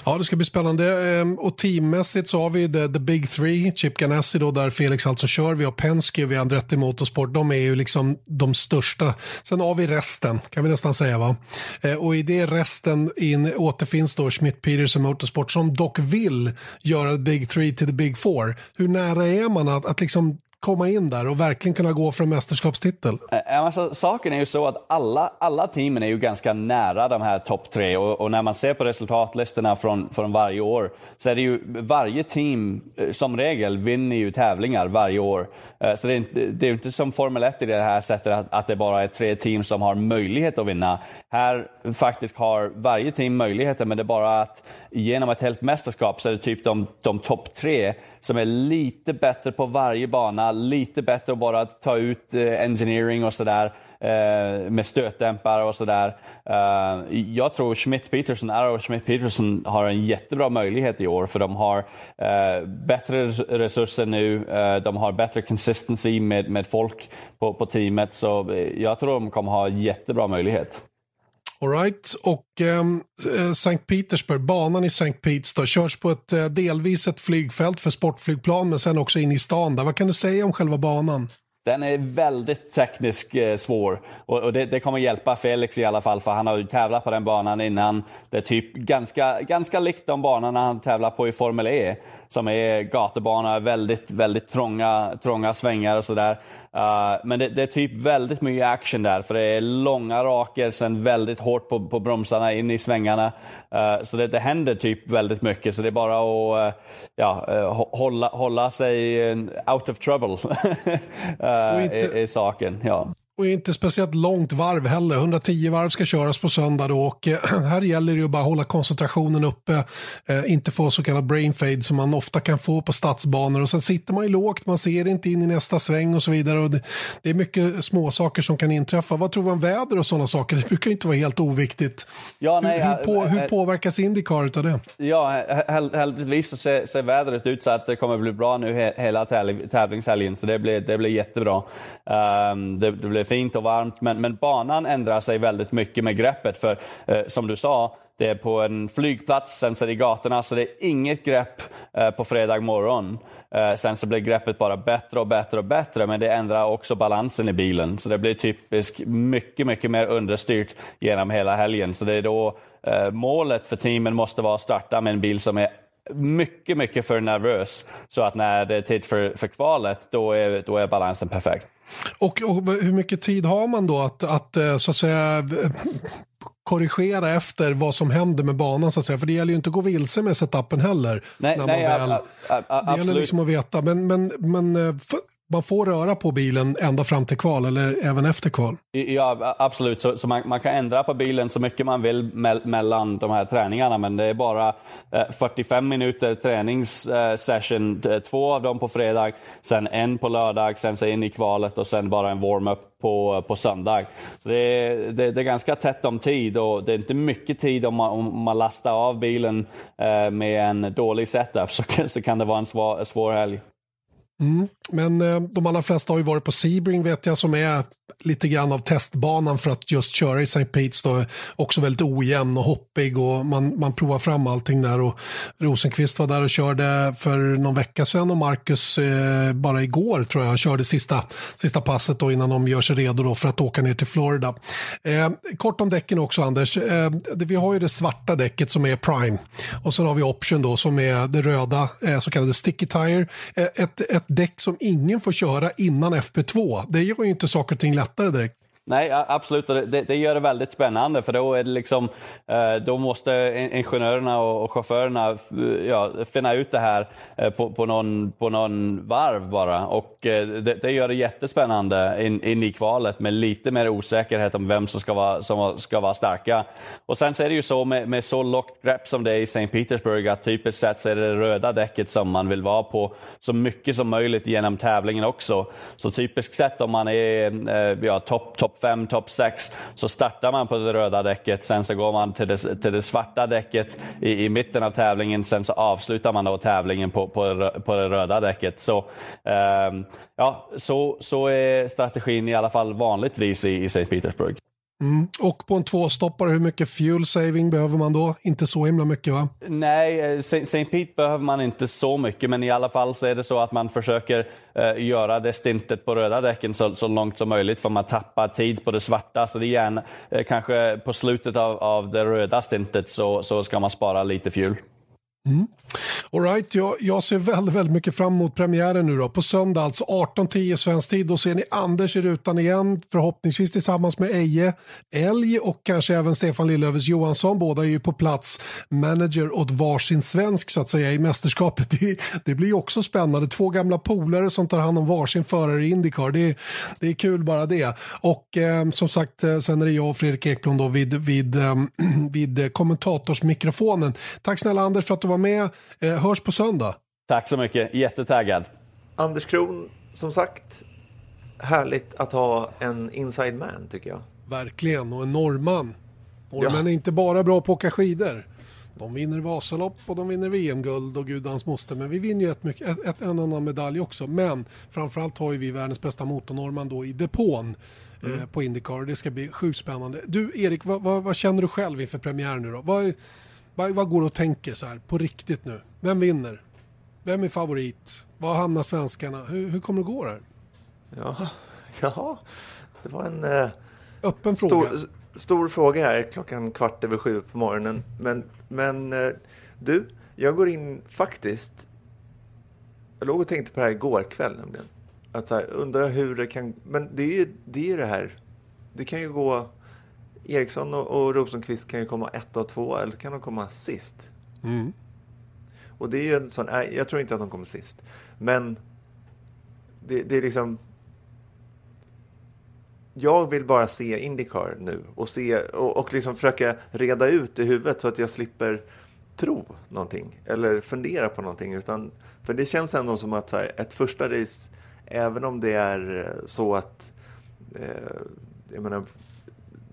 Ja, det ska bli spännande. Ehm, och teammässigt så har vi the, the Big Three, Chip Ganassi då, där Felix alltså kör. Vi har Penske, vi har Andretti Motorsport. De är ju liksom de största. Sen har vi resten, kan vi nästan säga. va. Ehm, och i det resten in, återfinns då Schmidt Peterson Motorsport som dock vill göra Big Three till the Big Four. Hur nära är man att, att liksom komma in där och verkligen kunna gå för en mästerskapstitel? Eh, eh, alltså, saken är ju så att alla, alla teamen är ju ganska nära de här topp tre och, och, när man ser på resultatlistorna från, från varje år så är det ju varje team eh, som regel vinner ju tävlingar varje år. Eh, så det är, det är inte som Formel 1 i det här sättet att, att det bara är tre team som har möjlighet att vinna. Här faktiskt har varje team möjligheter men det är bara att genom ett helt mästerskap så är det typ de, de topp tre som är lite bättre på varje bana, lite bättre att bara ta ut eh, engineering och sådär Eh, med stötdämpare och sådär. Eh, jag tror Schmidt Peterson, Arrow Schmidt Peterson har en jättebra möjlighet i år för de har eh, bättre resurser nu, eh, de har bättre consistency med, med folk på, på teamet så eh, jag tror de kommer ha jättebra möjlighet. Alright, och ehm, eh, St. Petersburg, banan i St. Petersburg då, körs på ett eh, delvis ett flygfält för sportflygplan men sen också in i stan. Där. Vad kan du säga om själva banan? Den är väldigt tekniskt eh, svår och, och det, det, kommer hjälpa Felix i alla fall för han har ju tävlat på den banan innan. Det är typ ganska, ganska likt de banorna han tävlar på i Formel E som är gatubana, väldigt, väldigt trånga, trånga svängar och sådär. Uh, men det, det, är typ väldigt mycket action där, för det är långa raker, sen väldigt hårt på, på bromsarna in i svängarna. Uh, så det, det händer typ väldigt mycket, så det är bara att uh, ja, hålla, hålla sig out of trouble, [laughs] inte... är, är saken. Ja. Och inte speciellt långt varv heller. 110 varv ska köras på söndag då och eh, [clears throat] här gäller det ju bara hålla koncentrationen uppe. Eh, inte få så kallad brain fade som man ofta kan få på stadsbanor och sen sitter man ju lågt, man ser inte in i nästa sväng och så vidare. Och det, är mycket små saker som kan inträffa. Vad tror du om väder och sådana saker? Det brukar inte vara helt oviktigt. Ja, nej, hur, hur, på, hur påverkas Indycar av det? Ja, heldigvis så ser, ser vädret ut så att det kommer bli bra nu hela tävlingshelgen, så det blir, det blir jättebra. Um, det, det blir fint och varmt, men, men banan ändrar sig väldigt mycket med greppet. För eh, som du sa, det är på en flygplats, sen så är det i gatorna, så det är inget grepp eh, på fredag morgon. Eh, sen så blir greppet bara bättre och bättre och bättre, men det ändrar också balansen i bilen. Så det blir typiskt mycket, mycket mer understyrt genom hela helgen. Så det är då eh, målet för teamen måste vara att starta med en bil som är mycket, mycket för nervös. Så att när det är tid för, för kvalet, då är, då är balansen perfekt. Och, och, hur mycket tid har man då att, att eh, så att säga korrigera efter vad som händer med banan så att säga. För det gäller ju inte att gå vilse med setupen heller. Nej, när nej, man väl, a, a, a, det gäller liksom att veta. Men, men, men eh, man får röra på bilen ända fram till kval eller även efter kval? Ja, absolut. Så, så man, man, kan ändra på bilen så mycket man vill me mellan de här träningarna, men det är bara eh, 45 minuter träningssession. Eh, två av dem på fredag, sen en på lördag, sen så in i kvalet och sen bara en warm-up på, på söndag. Så det är, det, det, är ganska tätt om tid och det är inte mycket tid om man, om man lastar av bilen eh, med en dålig setup så, så kan det vara en svår, svår helg. Mm. Men eh, de allra flesta har ju varit på Sebring vet jag som är lite grann av testbanan för att just köra i St. Pete's då också väldigt ojämn och hoppig och man, man provar fram allting där och Rosenqvist var där och körde för någon vecka sedan och Marcus eh, bara igår tror jag körde sista, sista passet då innan de gör sig redo då för att åka ner till Florida. Eh, kort om däcken också Anders, eh, det, vi har ju det svarta däcket som är Prime och sen har vi Option då som är det röda eh, så kallade Sticky Tire, eh, ett, ett däck som ingen får köra innan FP2. Det gör ju inte saker och ting lättare direkt. Nej, absolut. Det, det, gör det väldigt spännande för då är det liksom, eh, då måste ingenjörerna och chaufförerna eh, ja, finna ut det här eh, på, på, någon, på någon varv bara. Och det, det gör det jättespännande in, in, i kvalet med lite mer osäkerhet om vem som ska vara, som ska vara starka. Och sen så är det ju så med, med så lågt grepp som det är i St. Petersburg att typiskt sett så är det det röda däcket som man vill vara på så mycket som möjligt genom tävlingen också. Så typiskt sett om man är ja, topp top topp 5, topp 6, så startar man på det röda däcket. Sen så går man till det, till det svarta däcket i, i mitten av tävlingen. Sen så avslutar man då tävlingen på, på, på det röda däcket. Så, eh, ja, så, så är strategin i alla fall vanligtvis i, i St. Petersburg. Mm. Och på en tvåstoppare, hur mycket fuel saving behöver man då? Inte så himla mycket va? Nej, eh, St. Pete behöver man inte så mycket, men i alla fall så är det så att man försöker uh, göra det stintet på röda däcken så, så långt som möjligt, för man tappar tid på det svarta. Så det är gärna, uh, kanske på slutet av, av det röda stintet så, så ska man spara lite fuel. Mm. All right, jag, jag ser väldigt, väldigt mycket fram emot premiären nu då. På söndag, alltså 18.10 svensk tid. Då ser ni Anders i rutan igen, förhoppningsvis tillsammans med Eje, Elg och kanske även Stefan Lillövers Johansson. Båda är ju på plats, manager åt varsin svensk så att säga i mästerskapet. [laughs] Det, det blir ju också spännande. Två gamla polare som tar hand om varsin förare i Indycar. Det, det är kul bara det. Och eh, som sagt, eh, sen är det jag och Fredrik Ekblom då vid, vid, eh, [clears throat] vid eh, kommentatorsmikrofonen. Tack snälla Anders för att du var med. Eh, hörs på söndag. Tack så mycket, jättetaggad. Anders Kron, som sagt, härligt att ha en inside man tycker jag. Verkligen, och en norrman. Norrmän ja. är inte bara bra på att åka skidor. De vinner Vasalopp och de vinner VM-guld och gudans moster. Men vi vinner ju ett, mycket, ett, ett, en annan medalj också. Men framförallt har ju vi världens bästa motornorman då i depån eh, mm. eh, på Indycar. Det ska bli sjukt spännande. Du Erik, vad, vad, vad, känner du själv inför premiären nu då? Vad, vad, går du och tänker så här på riktigt nu? Vem vinner? Vem är favorit? Var hamnar svenskarna? Hur, hur kommer det gå där? Ja, [laughs] ja det var en eh, öppen stor, fråga. Stor fråga här klockan kvart över sju på morgonen. Men, men eh, du, jag går in faktiskt. Jag låg och tänkte på det här igår kväll nämligen. Att så här, undrar hur det kan, men det är ju det, är ju det här. Det kan ju gå Eriksson och, och Rosenqvist kan ju komma ett och två eller kan de komma sist. Mm. Och det är ju en sån, nej, jag tror inte att de kommer sist. Men det, det är liksom... Jag vill bara se Indycar nu och, se, och, och liksom försöka reda ut i huvudet så att jag slipper tro någonting eller fundera på någonting. Utan, för det känns ändå som att här, ett första race, även om det är så att eh, jag menar,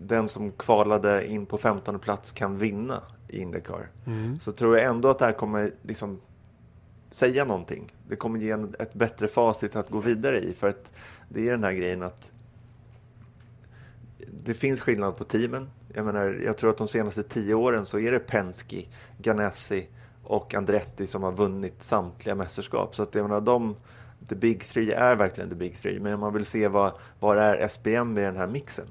den som kvalade in på 15 plats kan vinna i Indycar. Mm. Så tror jag ändå att det här kommer liksom säga någonting. Det kommer ge en, ett bättre facit att gå vidare i. För att det är den här grejen att det finns skillnad på teamen. Jag menar, jag tror att de senaste tio åren så är det Penske, Ganassi och Andretti som har vunnit samtliga mästerskap. Så att jag menar, de, the big three är verkligen the big three. Men man vill se vad, vad är SBM i den här mixen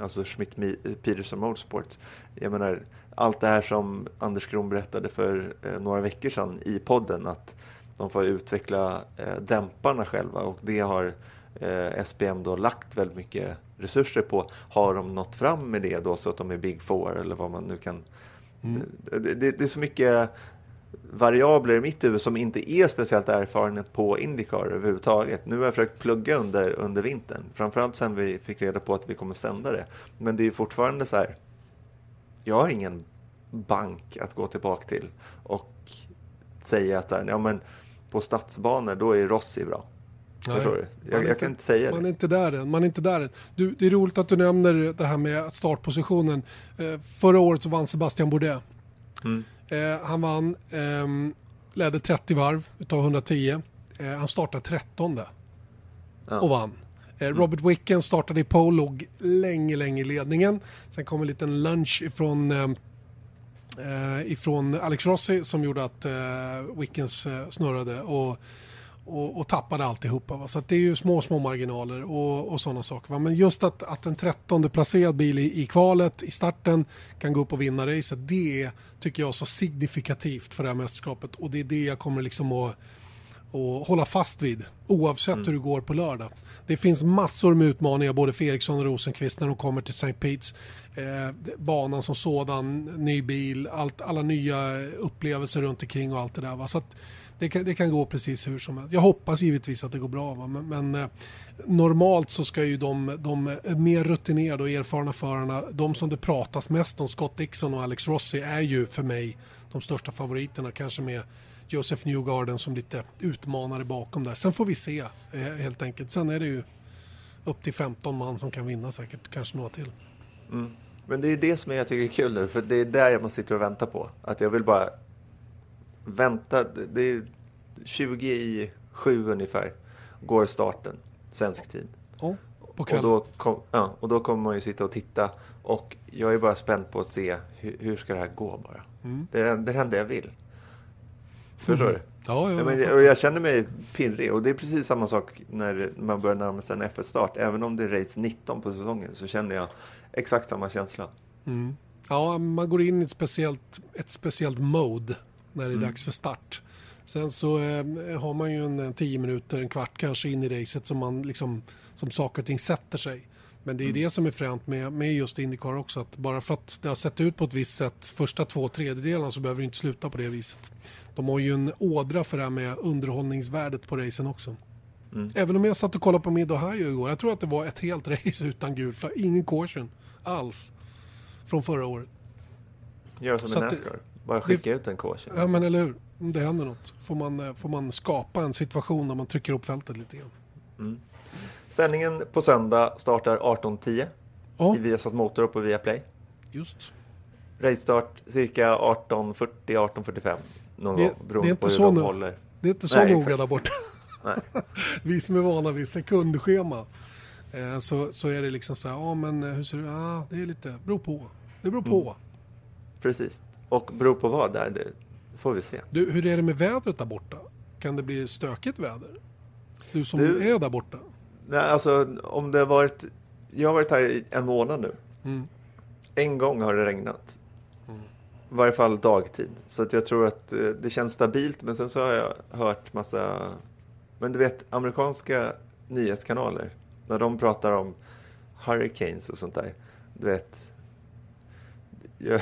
alltså Schmidt Peterson Motorsport. Jag menar, allt det här som Anders Kron berättade för eh, några veckor sedan i podden, att de får utveckla eh, dämparna själva och det har eh, SPM då lagt väldigt mycket resurser på. Har de nått fram med det då så att de är Big Four eller vad man nu kan... Mm. Det, det, det är så mycket variabler i mitt huvud som inte är speciellt erfarenhet på Indycar överhuvudtaget. Nu har jag försökt plugga under, under vintern, framförallt sen vi fick reda på att vi kommer sända det. Men det är fortfarande så här, jag har ingen bank att gå tillbaka till och säga att så här, ja, men på stadsbanor då är Rossi bra. Nej, Förstår du? man Jag, är jag kan inte säga Man är det. inte där än. Man är inte där än. Du, det är roligt att du nämner det här med startpositionen. Eh, förra året så vann Sebastian Bourdais. Mm. Eh, han vann, ehm, ledde 30 varv utav 110. Eh, han startade 13 Ja. och vann. Eh, Robert Wicken startade i pole, låg länge, länge i ledningen. Sen kom en liten lunch ifrån, eh, eh, ifrån Alex Rossi som gjorde att eh, Wickens eh, snurrade och, och, och tappade alltihopa. Va? Så det är ju små, små marginaler och, och sådana saker. Va? Men just att, att en 13 placerad bil i, i kvalet, i starten, kan gå upp och vinna racet. Det är, tycker jag, så signifikativt för det här mästerskapet och det är det jag kommer liksom att och hålla fast vid oavsett hur det går på lördag. Det finns massor med utmaningar både för Eriksson och Rosenqvist när de kommer till St. Pete's. Eh, banan som sådan, ny bil, allt, alla nya upplevelser runt omkring och allt det där. Va? Så att det, kan, det kan gå precis hur som helst. Jag hoppas givetvis att det går bra. Va? Men, men eh, normalt så ska ju de, de eh, mer rutinerade och erfarna förarna, de som det pratas mest om, Scott Dixon och Alex Rossi, är ju för mig de största favoriterna. Kanske med Joseph Newgarden som lite utmanare bakom där. Sen får vi se eh, helt enkelt. Sen är det ju upp till 15 man som kan vinna säkert, kanske några till. Mm. Men det är det som jag tycker är kul nu, för det är där jag sitter och väntar på. Att jag vill bara vänta. Det är 20 i 7 ungefär går starten, svensk tid. På Och då, kom, ja, och då kommer man ju sitta och titta. Och jag är bara spänd på att se hur, hur ska det här gå bara. Mm. Det är det är det enda jag vill. Förstår du? Ja, ja, men, och jag känner mig pirrig och det är precis samma sak när man börjar närma sig en F1-start. Även om det är race 19 på säsongen så känner jag exakt samma känsla. ja, man går in i ett speciellt, ett speciellt mode när det är Mm. dags för start. Sen så eh, har man ju en, en 10 minuter, en kvart kanske in i racet som, man liksom, som saker och ting sätter sig. Men det är Mm. det som är fränt med, med just Indycar också. Att bara för att det har sett ut på ett visst sätt första två tredjedelarna så behöver det inte sluta på det viset. De har ju en ådra för det här med underhållningsvärdet på racen också. Mm. Även om jag satt och kollade på Mid Ohio igår. Jag tror att det var ett helt race [laughs] utan gul flagg. Ingen caution alls. Från förra året. Gör som i Nascar. Bara skicka ut en caution. Ja men eller hur. Om det händer något får man, eh, får man skapa en situation där man trycker upp fältet lite grann. Sändningen på söndag startar 18.10 Ja, i Viasat Motor och på Viaplay. just. Racestart cirka 18.40-18.45 någon Det- gång det är inte på hur så de håller. Det är inte så Nej, noga där borta. [laughs] Vi som är vana vid sekundschema. Eh, så, så är det liksom så här, ja men eh, hur ser det? Ja, det är lite, beror på. Det beror på. Precis. Och beror på vad, där, det får vi se. Du, hur är det med vädret där borta? Kan det bli stökigt väder? Du som Du- är där borta. Nej, alltså om det har varit... Jag har varit här i en månad nu. Mm. En gång har det regnat. I varje fall dagtid. Så att jag tror att eh, det känns stabilt. Men sen så har jag hört massa... Men du vet, amerikanska nyhetskanaler. När de pratar om hurricanes och sånt där. Du vet... Jag,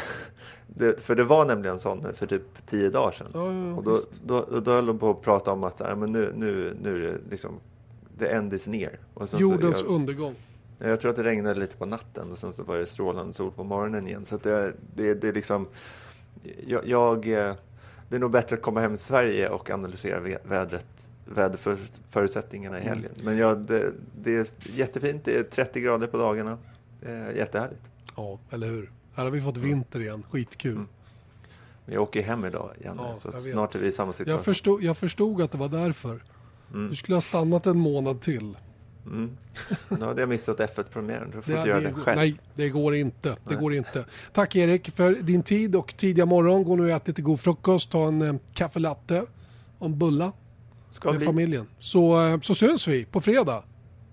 det, för det var nämligen sån för typ tio dagar sedan. Ja, ja, och då, visst. då, då, då höll de på att prata om att så här, men nu, nu, nu är det liksom... The end is near. Jordens jag, undergång. jag tror att det regnade lite på natten och sen så var det strålande sol på morgonen igen. Så det, det, det är liksom... Jag, jag, eh, det är nog bättre att komma hem till Sverige och analysera vä- vädret, väderförutsättningarna i Mm. helgen. Men ja, det, det är jättefint. Det är 30 grader på dagarna. Är jättehärligt. Ja, eller hur? Här har vi fått vinter igen. Skitkul. Mm. Jag åker hem idag, Janne, Ja, så snart är vi i samma situation. Jag, förstod, jag förstod att det var därför. Mm. Du skulle ha stannat en månad till. Mm. Nu hade jag missat F1-premiären. Du får Det- inte göra det det själv. Nej, det går inte. Det Nej. går inte. Tack Erik för din tid och tidiga morgon. Gå nu och ät lite god frukost, ta en eh, kaffe latte och en bulla Ska med bli. familjen. Så, eh, så syns vi på fredag.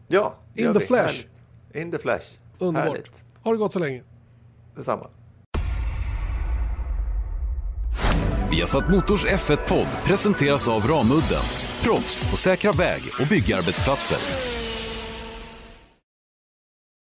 Ja, In the vi. flesh. Härligt. In the flash. Underbart. Härligt. Ha det gott så länge. Detsamma. Viasat Motors F1-podd presenteras av Ramudden. Proffs på säkra väg och byggarbetsplatser.